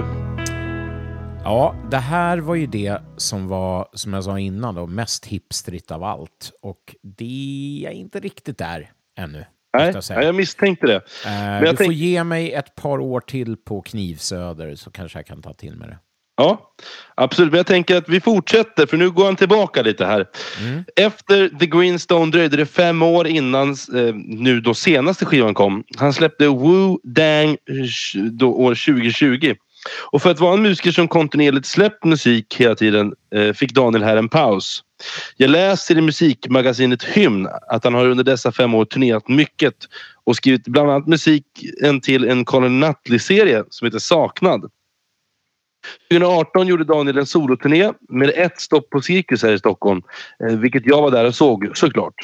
Ja, det här var ju det som var, som jag sa innan, då, mest hipstrit av allt. Och det är inte riktigt där ännu. Nej, jag, jag misstänkte det. Uh, jag du tänk... får ge mig ett par år till på Knivsöder så kanske jag kan ta till mig det. Ja, absolut. Men jag tänker att vi fortsätter för nu går han tillbaka lite här. Efter The Greenstone dröjde det fem år innan eh, nu då senaste skivan kom. Han släppte Wu Dang sh- då år 2020. Och för att vara en musiker som kontinuerligt släppt musik hela tiden eh, fick Daniel här en paus. Jag läser i musikmagasinet Hymn att han har under dessa fem år turnerat mycket och skrivit bland annat musiken till en Colin Nutley-serie som heter Saknad. 2018 gjorde Daniel en soloturné med ett stopp på Cirkus här i Stockholm. Eh, vilket jag var där och såg såklart.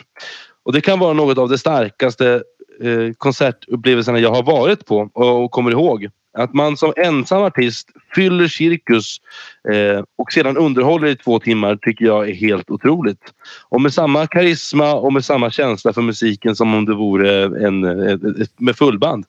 Och det kan vara något av det starkaste eh, konsertupplevelserna jag har varit på och, och kommer ihåg. Att man som ensam artist fyller cirkus eh, och sedan underhåller i två timmar tycker jag är helt otroligt. Och med samma karisma och med samma känsla för musiken som om det vore en, ett, ett, med fullband.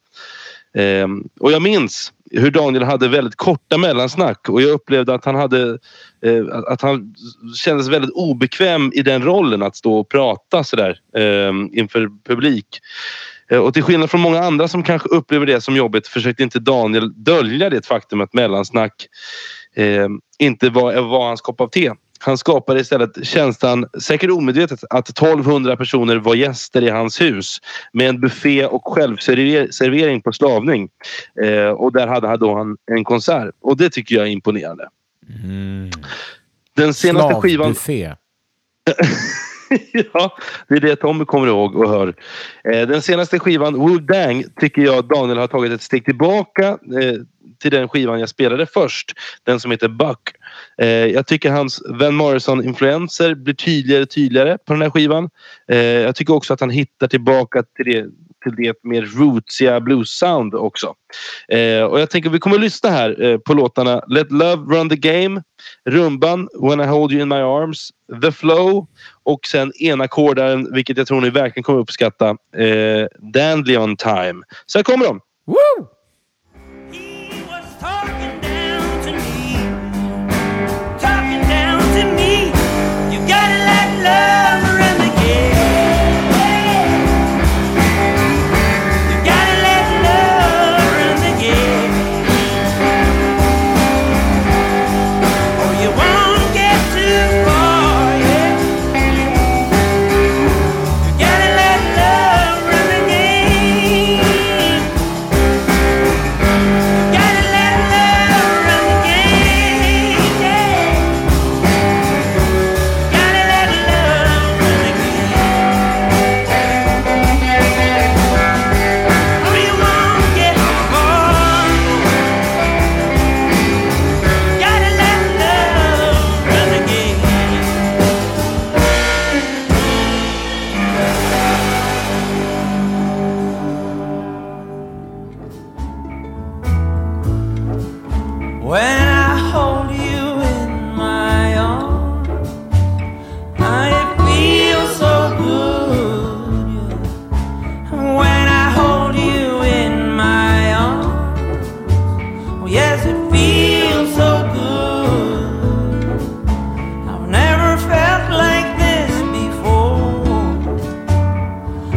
Eh, och jag minns hur Daniel hade väldigt korta mellansnack och jag upplevde att han hade eh, att han kändes väldigt obekväm i den rollen att stå och prata sådär eh, inför publik. Eh, Och till skillnad från många andra som kanske upplever det som jobbigt försökte inte Daniel dölja det faktum att mellansnack eh, inte var, var hans kopp av te. Han skapade istället känslan, säkert omedvetet, att 1200 personer var gäster i hans hus med en buffé och självservering på slavning. Eh, och där hade han då han en konsert. Och det tycker jag är imponerande. Den senaste skivan... Slavbuffé. ja, det är det Tommy kommer ihåg och hör. Eh, den senaste skivan, Wu Dang, tycker jag Daniel har tagit ett steg tillbaka eh, till den skivan jag spelade först. Den som heter Buck. Eh, jag tycker hans Van Morrison-influenser blir tydligare och tydligare på den här skivan. Eh, jag tycker också att han hittar tillbaka till det, till det mer rootsiga blues-sound också. Eh, och jag tänker vi kommer att lyssna här eh, på låtarna Let Love Run The Game, Rumban, When I Hold You In My Arms, The Flow och sen enackordaren, vilket jag tror ni verkligen kommer uppskatta, eh, Dandelion Time. Så här kommer de! Woo! Let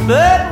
but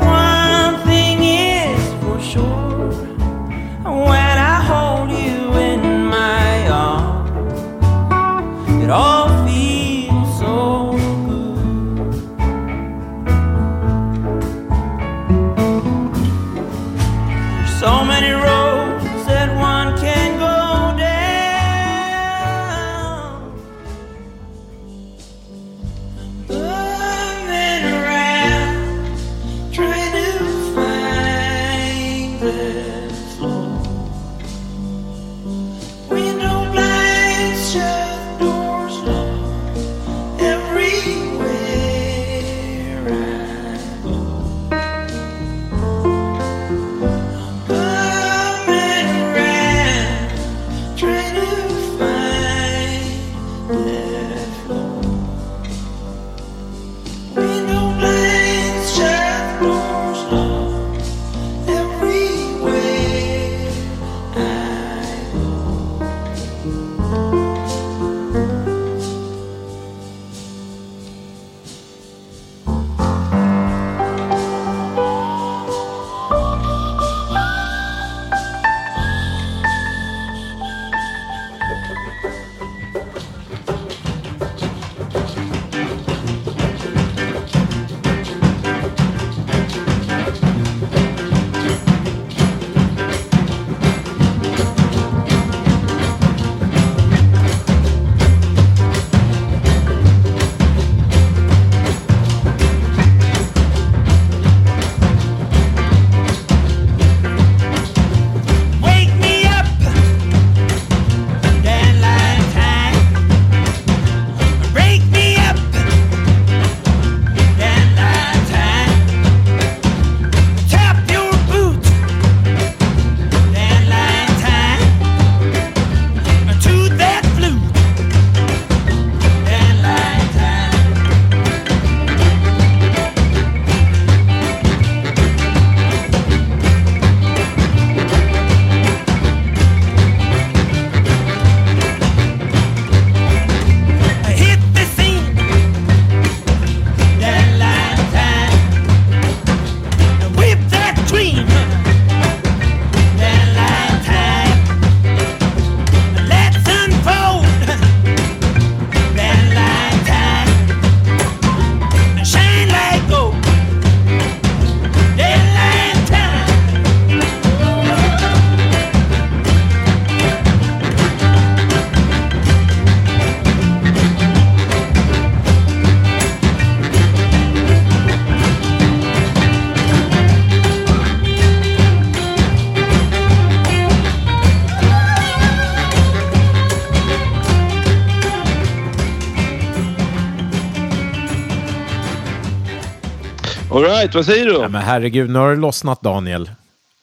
Alright, vad säger du? Ja, men herregud, nu har det lossnat Daniel.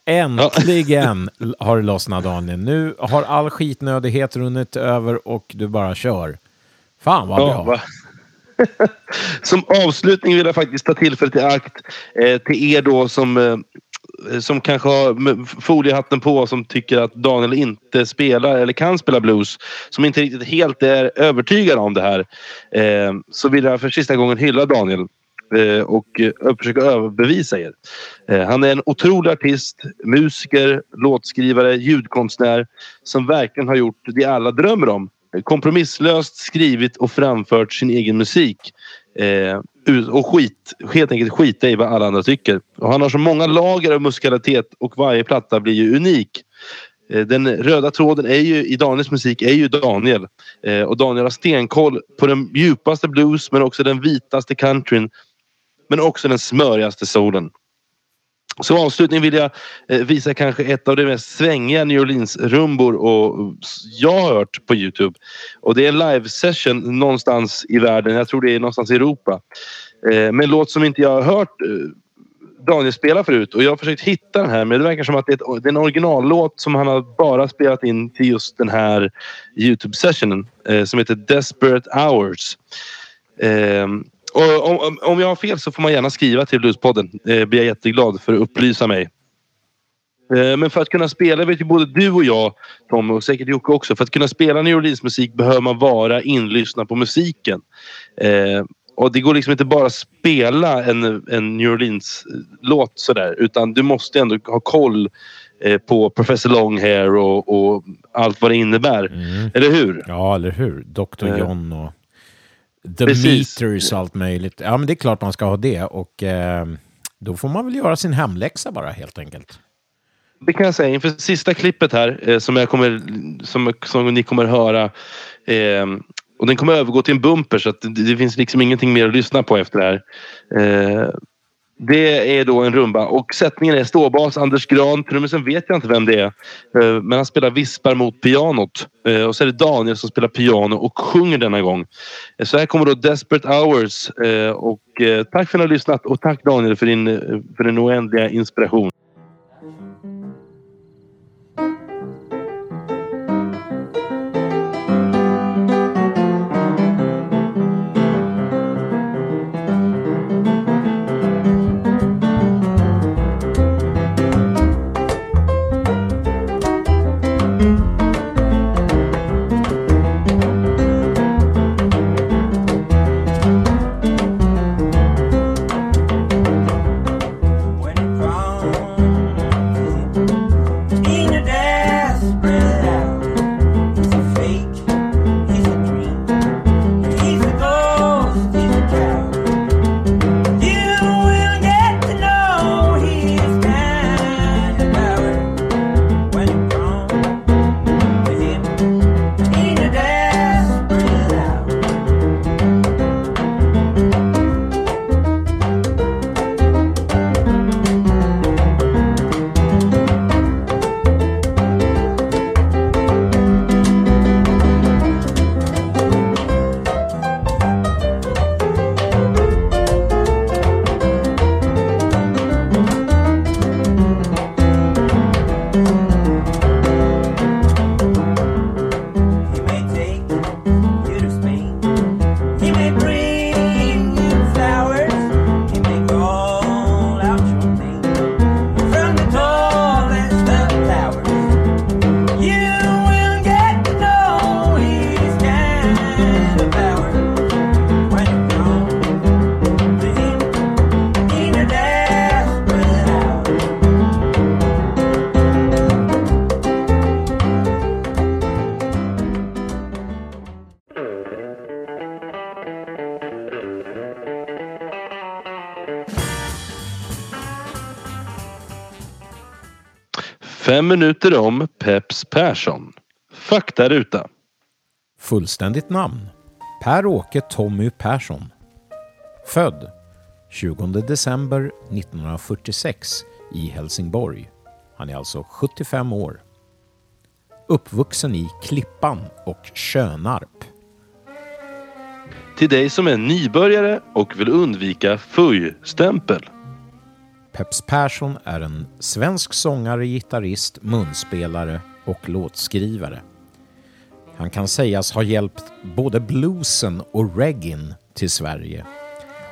Äntligen har det lossnat Daniel. Nu har all skitnödighet runnit över och du bara kör. Fan vad Ja, bra. va? som avslutning vill jag faktiskt ta tillfället i akt eh, till er då som, eh, som kanske har foliehatten på som tycker att Daniel inte spelar eller kan spela blues. Som inte riktigt helt är övertygade om det här. Eh, så vill jag för sista gången hylla Daniel Eh, och eh, försöka överbevisa er. Eh, han är en otrolig artist, musiker, låtskrivare, ljudkonstnär som verkligen har gjort det alla drömmer om kompromisslöst skrivit och framfört sin egen musik. Och skit, helt enkelt skita i vad alla andra tycker. Och han har så många lager av musikalitet och varje platta blir ju unik. Den röda tråden är ju, i Daniels musik är ju Daniel. Eh, och Daniel har stenkoll på den djupaste blues men också den vitaste countryn. Men också den smörigaste solen. Som avslutning vill jag eh, visa kanske ett av de mest svängiga New Orleans-rumbor och jag har hört på Youtube. Och det är en live session någonstans i världen. Jag tror det är någonstans i Europa. Eh, Med en låt som inte jag har hört eh, Daniel spela förut och jag har försökt hitta den här men det verkar som att det är, en originallåt som han har bara spelat in till just den här Youtube-sessionen som heter Desperate Hours. Och om, om- om jag har fel så får man gärna skriva till Bluespodden. Eh, blir jag jätteglad för att upplysa mig. Eh, Men för att kunna spela, vet ju både du och jag Tom och säkert Jocke också. För att kunna spela New Orleans musik behöver man vara inlyssnad på musiken. Eh, och det går liksom inte bara att spela en, en New Orleans-låt sådär. Utan du måste ändå ha koll eh, på Professor Longhair och, och allt vad det innebär. Mm. Eller hur? Ja, eller hur? Dr. Eh, John och The precis. Meters och allt möjligt. Ja, men det är klart man ska ha det. Och eh, då får man väl göra sin hemläxa bara helt enkelt. Det kan jag säga. Inför sista klippet här eh, som, jag kommer, som, som ni kommer höra. Eh, och den kommer övergå till en bumper så att det, det finns liksom ingenting mer att lyssna på efter det här. Det är då en rumba och sättningen är ståbas Anders Gran. Trummisen vet jag inte vem det är. Eh, men han spelar vispar mot pianot. Eh, och så är det Daniel som spelar piano och sjunger denna gång. Eh, så här kommer då Desperate Hours. Och tack för att ni har lyssnat och tack Daniel för din, för din oändliga inspiration. Fem minuter om Peps Persson. Faktaruta. Fullständigt namn. Per-Åke Tommy Persson. Född 20 december 1946 i Helsingborg. Han är alltså 75 år. Uppvuxen i Klippan och Tjönarp. Till dig som är nybörjare och vill undvika fuj-stämpel. Peps Persson är en svensk sångare, gitarrist, munspelare och låtskrivare. Han kan sägas ha hjälpt både bluesen och reggaen till Sverige.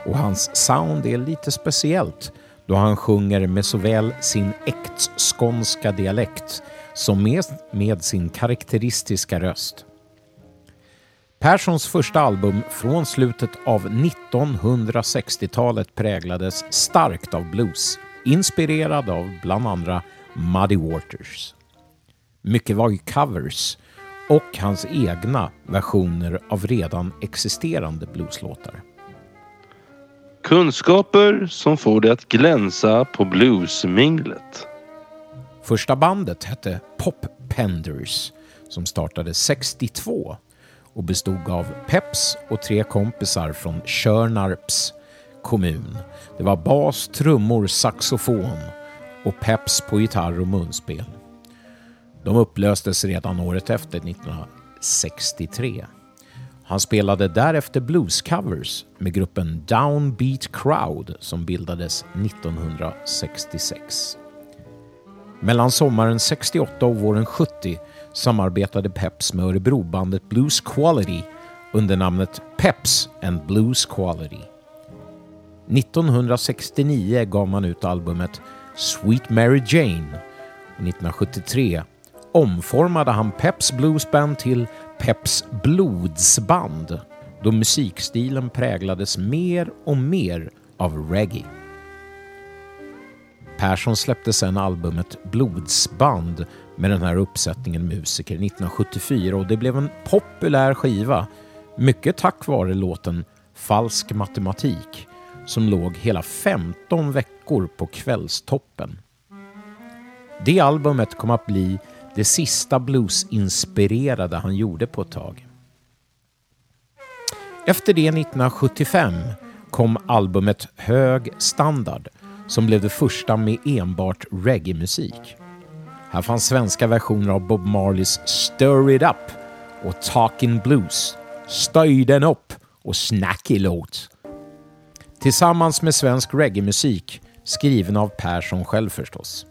Och hans sound är lite speciellt då han sjunger med såväl sin äktskånska dialekt som med, med sin karaktäristiska röst. Perssons första album från slutet av 1960-talet präglades starkt av blues, inspirerad av bland andra Muddy Waters. Mycket var ju covers och hans egna versioner av redan existerande blueslåtar. Kunskaper som får dig att glänsa på bluesminglet. Första bandet hette Pop Penders som startade 62 och bestod av Peps och tre kompisar från Tjörnarps kommun. Det var bas, trummor, saxofon och Peps på gitarr och munspel. De upplöstes redan året efter, 1963. Han spelade därefter bluescovers med gruppen Downbeat Crowd som bildades 1966. Mellan sommaren 68 och våren 70 samarbetade Peps med Örebrobandet Blues Quality under namnet Peps and Blues Quality. 1969 gav man ut albumet Sweet Mary Jane och 1973 omformade han Peps Blues Band till Peps Blodsband då musikstilen präglades mer och mer av reggae. Persson släppte sedan albumet Blodsband med den här uppsättningen musiker 1974 och det blev en populär skiva. Mycket tack vare låten Falsk matematik som låg hela 15 veckor på kvällstoppen. Det albumet kom att bli det sista bluesinspirerade han gjorde på ett tag. Efter det 1975 kom albumet Hög standard som blev det första med enbart reggae-musik. Här fanns svenska versioner av Bob Marleys Stir It Up och Talking Blues, Stöj den upp och Snacky låt. Tillsammans med svensk reggae-musik skriven av Persson själv förstås.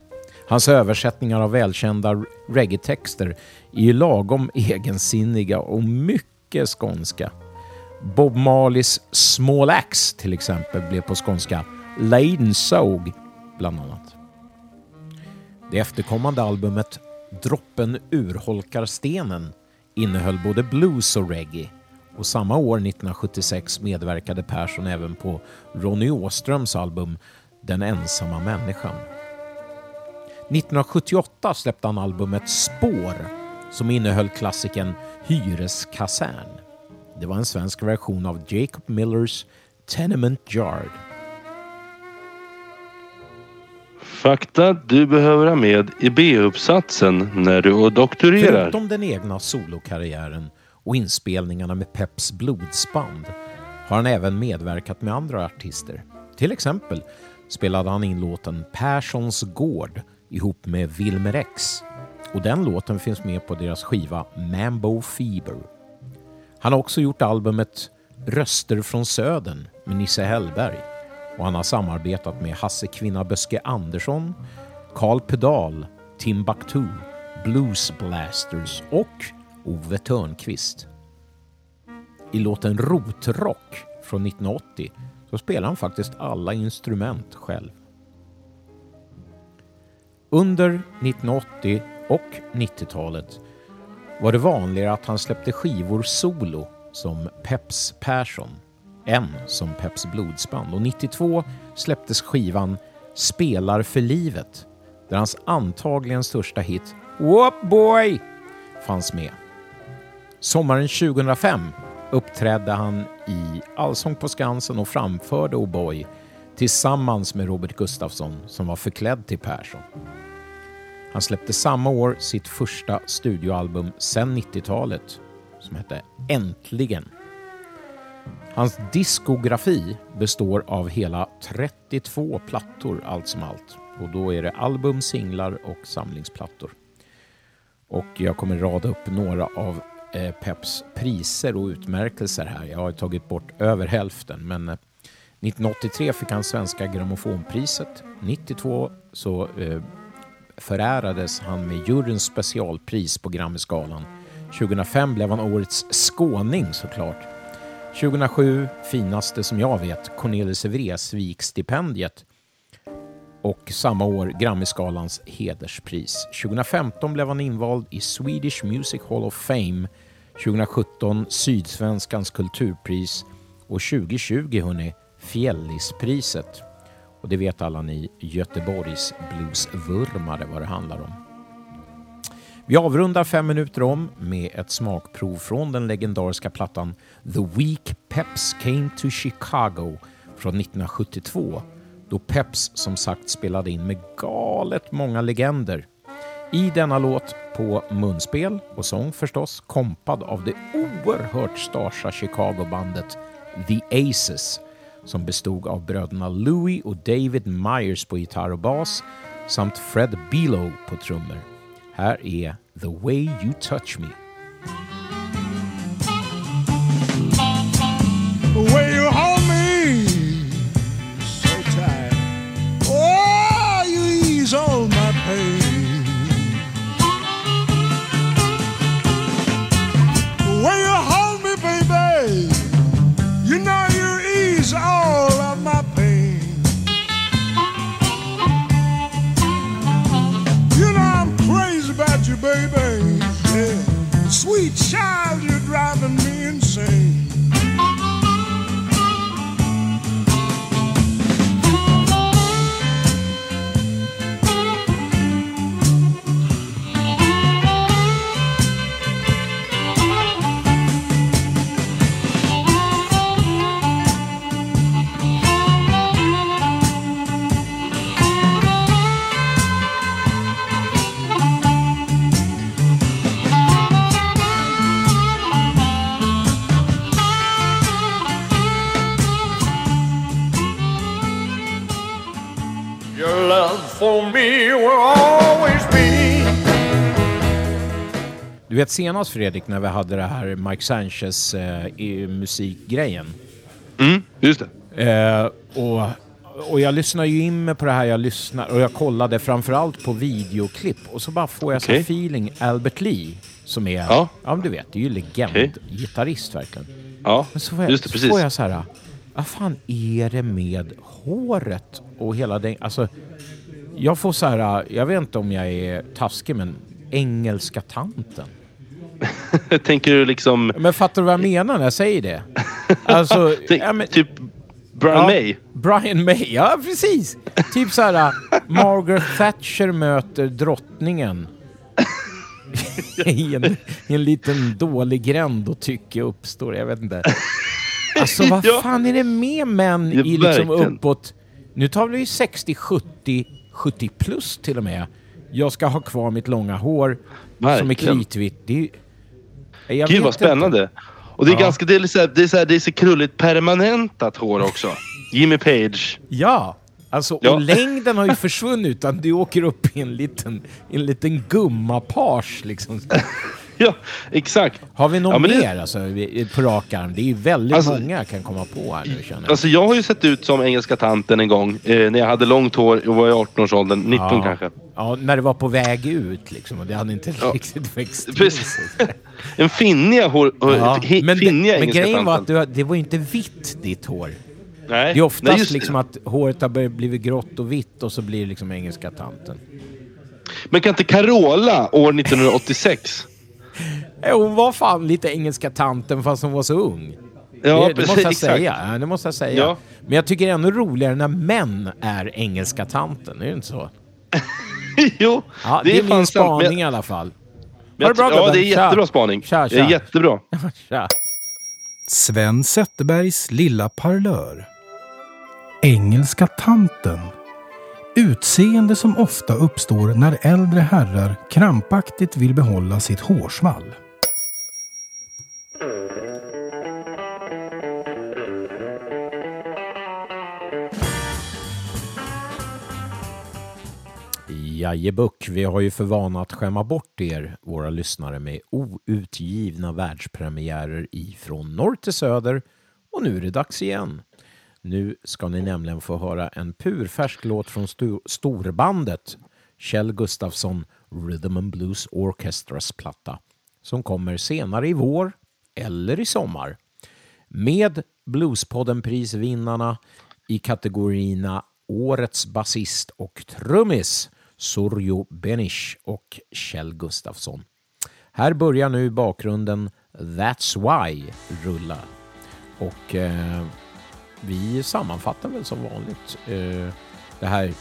Hans översättningar av välkända reggae-texter är ju lagom egensinniga och mycket skånska. Bob Marleys Small Axe till exempel blev på skånska “Laden Såg bland annat. Det efterkommande albumet Droppen urholkar stenen innehöll både blues och reggae och samma år 1976 medverkade Persson även på Ronny Åströms album Den ensamma människan. 1978 släppte han albumet Spår som innehöll klassikern Hyreskasern. Det var en svensk version av Jacob Millers Tenement Yard. Fakta du behöver ha med i B-uppsatsen när du doktorerar. Förutom den egna solokarriären och inspelningarna med Peps blodsband har han även medverkat med andra artister. Till exempel spelade han in låten Perssons gård ihop med Wilmer X och den låten finns med på deras skiva Mambo Fever. Han har också gjort albumet Röster från Södern med Nisse Hellberg och han har samarbetat med Hasse Kvinna Böske Andersson, Carl Pedal, Timbuktu, Blues Blasters och Ove Törnqvist. I låten Rotrock från 1980 så spelar han faktiskt alla instrument själv. Under 1980 och 90-talet var det vanligare att han släppte skivor solo som Peps Persson en som Peps blodsband och 92 släpptes skivan Spelar för livet där hans antagligen största hit Whoop Boy fanns med. Sommaren 2005 uppträdde han i Allsång på Skansen och framförde oh O'boy tillsammans med Robert Gustafsson som var förklädd till Persson. Han släppte samma år sitt första studioalbum sedan 90-talet som hette Äntligen. Hans diskografi består av hela 32 plattor allt som allt. Och då är det album, singlar och samlingsplattor. Och jag kommer rada upp några av eh, Peps priser och utmärkelser här. Jag har tagit bort över hälften men eh, 1983 fick han Svenska grammofonpriset. 92 så eh, förärades han med juryns specialpris på Grammyskalan. 2005 blev han årets skåning såklart. 2007, finaste som jag vet, Cornelis Vreeswijk-stipendiet och samma år Grammyskalans hederspris. 2015 blev han invald i Swedish Music Hall of Fame. 2017 Sydsvenskans kulturpris och 2020 hörni, Fjällispriset. Och det vet alla ni Göteborgs bluesvurmare vad det handlar om. Vi avrundar fem minuter om med ett smakprov från den legendariska plattan The Week Peps Came to Chicago från 1972 då Peps som sagt spelade in med galet många legender. I denna låt på munspel och sång förstås, kompad av det oerhört starsa Chicago-bandet The Aces som bestod av bröderna Louis och David Myers på gitarr och bas samt Fred Below på trummor. Här är The Way You Touch Me. Child, you're driving for me will always be. Du vet senast Fredrik när vi hade det här Mike Sanchez eh, i musikgrejen. Mm, just det. Eh, och, och jag lyssnar ju in mig på det här, jag lyssnar och jag kollade framförallt på videoklipp och så bara får jag så Okej. feeling Albert Lee som är, Ja. ja men du vet, det är ju legendgitarrist verkligen. Ja, Men så får jag, just det. så Precis. får jag så här, vad fan är det med håret och hela den, alltså jag får så här, jag vet inte om jag är taskig men engelska tanten. Tänker du liksom... Men fattar du vad jag menar när jag säger det? Alltså, Tänk, ja, men, Typ Brian Ja, May? Brian May, ja precis. Typ så här, Margaret Thatcher möter drottningen. I en, I en liten dålig gränd och tycke uppstår, jag vet inte. Alltså vad Ja. fan är det med män i liksom uppåt... Nu tar vi ju 60, 70, 70 plus till och med. Jag ska ha kvar mitt långa hår som är Verkligen. kritvitt. Det är, jag Gud vad inte. spännande. Och det är Ja. ganska, det är, så här, det är, så här, det är så krulligt permanentat hår också. Jimmy Page. Ja, alltså Ja. och längden har ju försvunnit utan du åker upp i en liten, en liten gummapage liksom. Ja, exakt. Har vi något Ja, men det- mer alltså, på rak arm? Det är ju väldigt Alltså- många jag kan komma på här nu känner jag. Alltså jag har ju sett ut som engelska tanten en gång eh, när jag hade långt hår och var i 18-årsåldern. 19 ja. kanske. Ja, när det var på väg ut liksom och det hade inte Ja. riktigt växt Precis. En finniga hår... Ja. Men, finniga men grejen var tanten. att du, det var ju inte vitt ditt hår. Nej. Det är oftast Nej, liksom att håret har blivit grått och vitt och så blir det liksom engelska tanten. Men kan inte Carola år 1986? Eh, Hon var fan lite engelska tanten fast hon var så ung. Ja, det, det precis. måste jag exakt. säga. Ja, det måste jag säga. Ja. Men jag tycker det är ännu roligare när män är engelska tanten. Är det inte så? jo, Ja, det, är, fan min sant. spaning Men- i alla fall. men Ha det bra, jag- Ja, gubben. det är Tja. jättebra spaning. Tja, Det är tja. jättebra. Tja. Sven Zetterbergs lilla parlör. Engelska tanten. Utseende som ofta uppstår när äldre herrar krampaktigt vill behålla sitt hårsvall. Jajebuck, vi har ju för vana att skämma bort er, våra lyssnare, med outgivna världspremiärer ifrån norr till söder. Och nu är det dags igen. Nu ska ni nämligen få höra en purfärsk låt från sto- storbandet Kjell Gustafsson Rhythm and Blues Orchestras platta som kommer senare i vår eller i sommar med Bluespodden-prisvinnarna i kategorierna Årets basist och trummis Sorjo Benish och Kjell Gustafsson. Här börjar nu bakgrunden That's Why rulla. Och eh, vi sammanfattar väl som vanligt eh, det här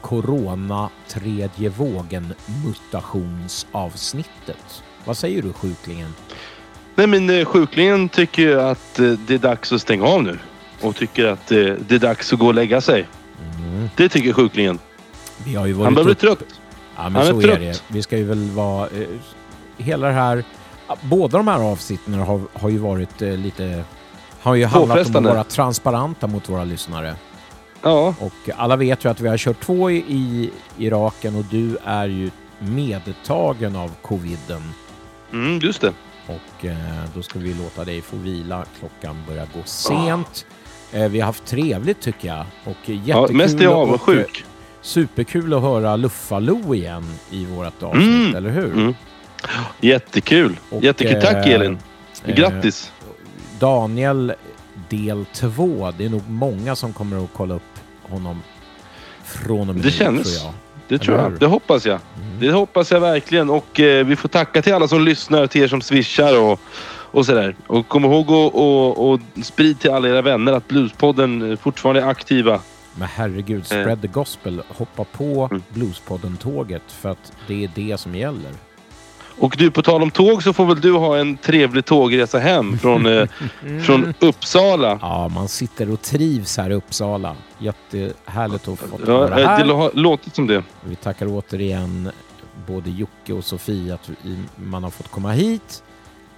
corona tredje vågen mutationsavsnittet. Vad säger du sjuklingen? Nej men eh, sjuklingen tycker ju att eh, det är dags att stänga av nu. Och tycker att eh, det är dags att gå och lägga sig. Det tycker sjuklingen. Vi har ju varit Han börjar bli trött. Ja, men Han är så är trött. det. Vi ska ju väl vara... Eh, hela det här... Båda de här avsnitten har, har ju varit eh, lite... Har ju handlat om att vara transparenta mot våra lyssnare. Ja, Och alla vet ju att vi har kört två i, i Iraken och du är ju medtagen av coviden. mm, just det. Och eh, då ska vi låta dig få vila. Klockan börjar gå sent. Eh, vi har haft trevligt tycker jag. Och eh, Ja, jättekul mest är jag eh, avundsjuk. Superkul att höra Luffa-Lo igen i vårt avsnitt, Mm. eller hur? Mm. Jättekul. Och, Jättekul. Tack eh, Elin. eh, Grattis. Daniel del 2. Det är nog många som kommer att kolla upp honom från och med Det känns. tror jag. Det tror jag. Det hoppas jag. Mm. Det hoppas jag verkligen. Och eh, vi får tacka till alla som lyssnar, till er som swishar och, och sådär. Och kom ihåg och, och, och sprid till alla era vänner att Bluespodden fortfarande är aktiva. Men herregud, spread the gospel. Hoppa på Mm. Bluespodden-tåget för att det är det som gäller. Och du, på tal om tåg så får väl du ha en trevlig tågresa hem från, eh, från Uppsala. Ja, man sitter och trivs här i Uppsala. Jättehärligt att få Ja, vara eh, här. det har låtit som det. Vi tackar återigen både Jocke och Sofie att man har fått komma hit.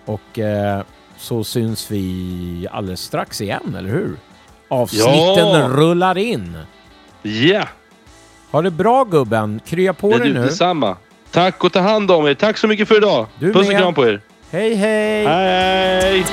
Och eh, så syns vi alldeles strax igen, eller hur? Avsnitten Ja! rullar in. Ja! Ha det bra gubben. Krya på Det dig du nu. detsamma. Tack och ta hand om er. Tack så mycket för idag. Du Puss och kram på er. Hej hej! Hej!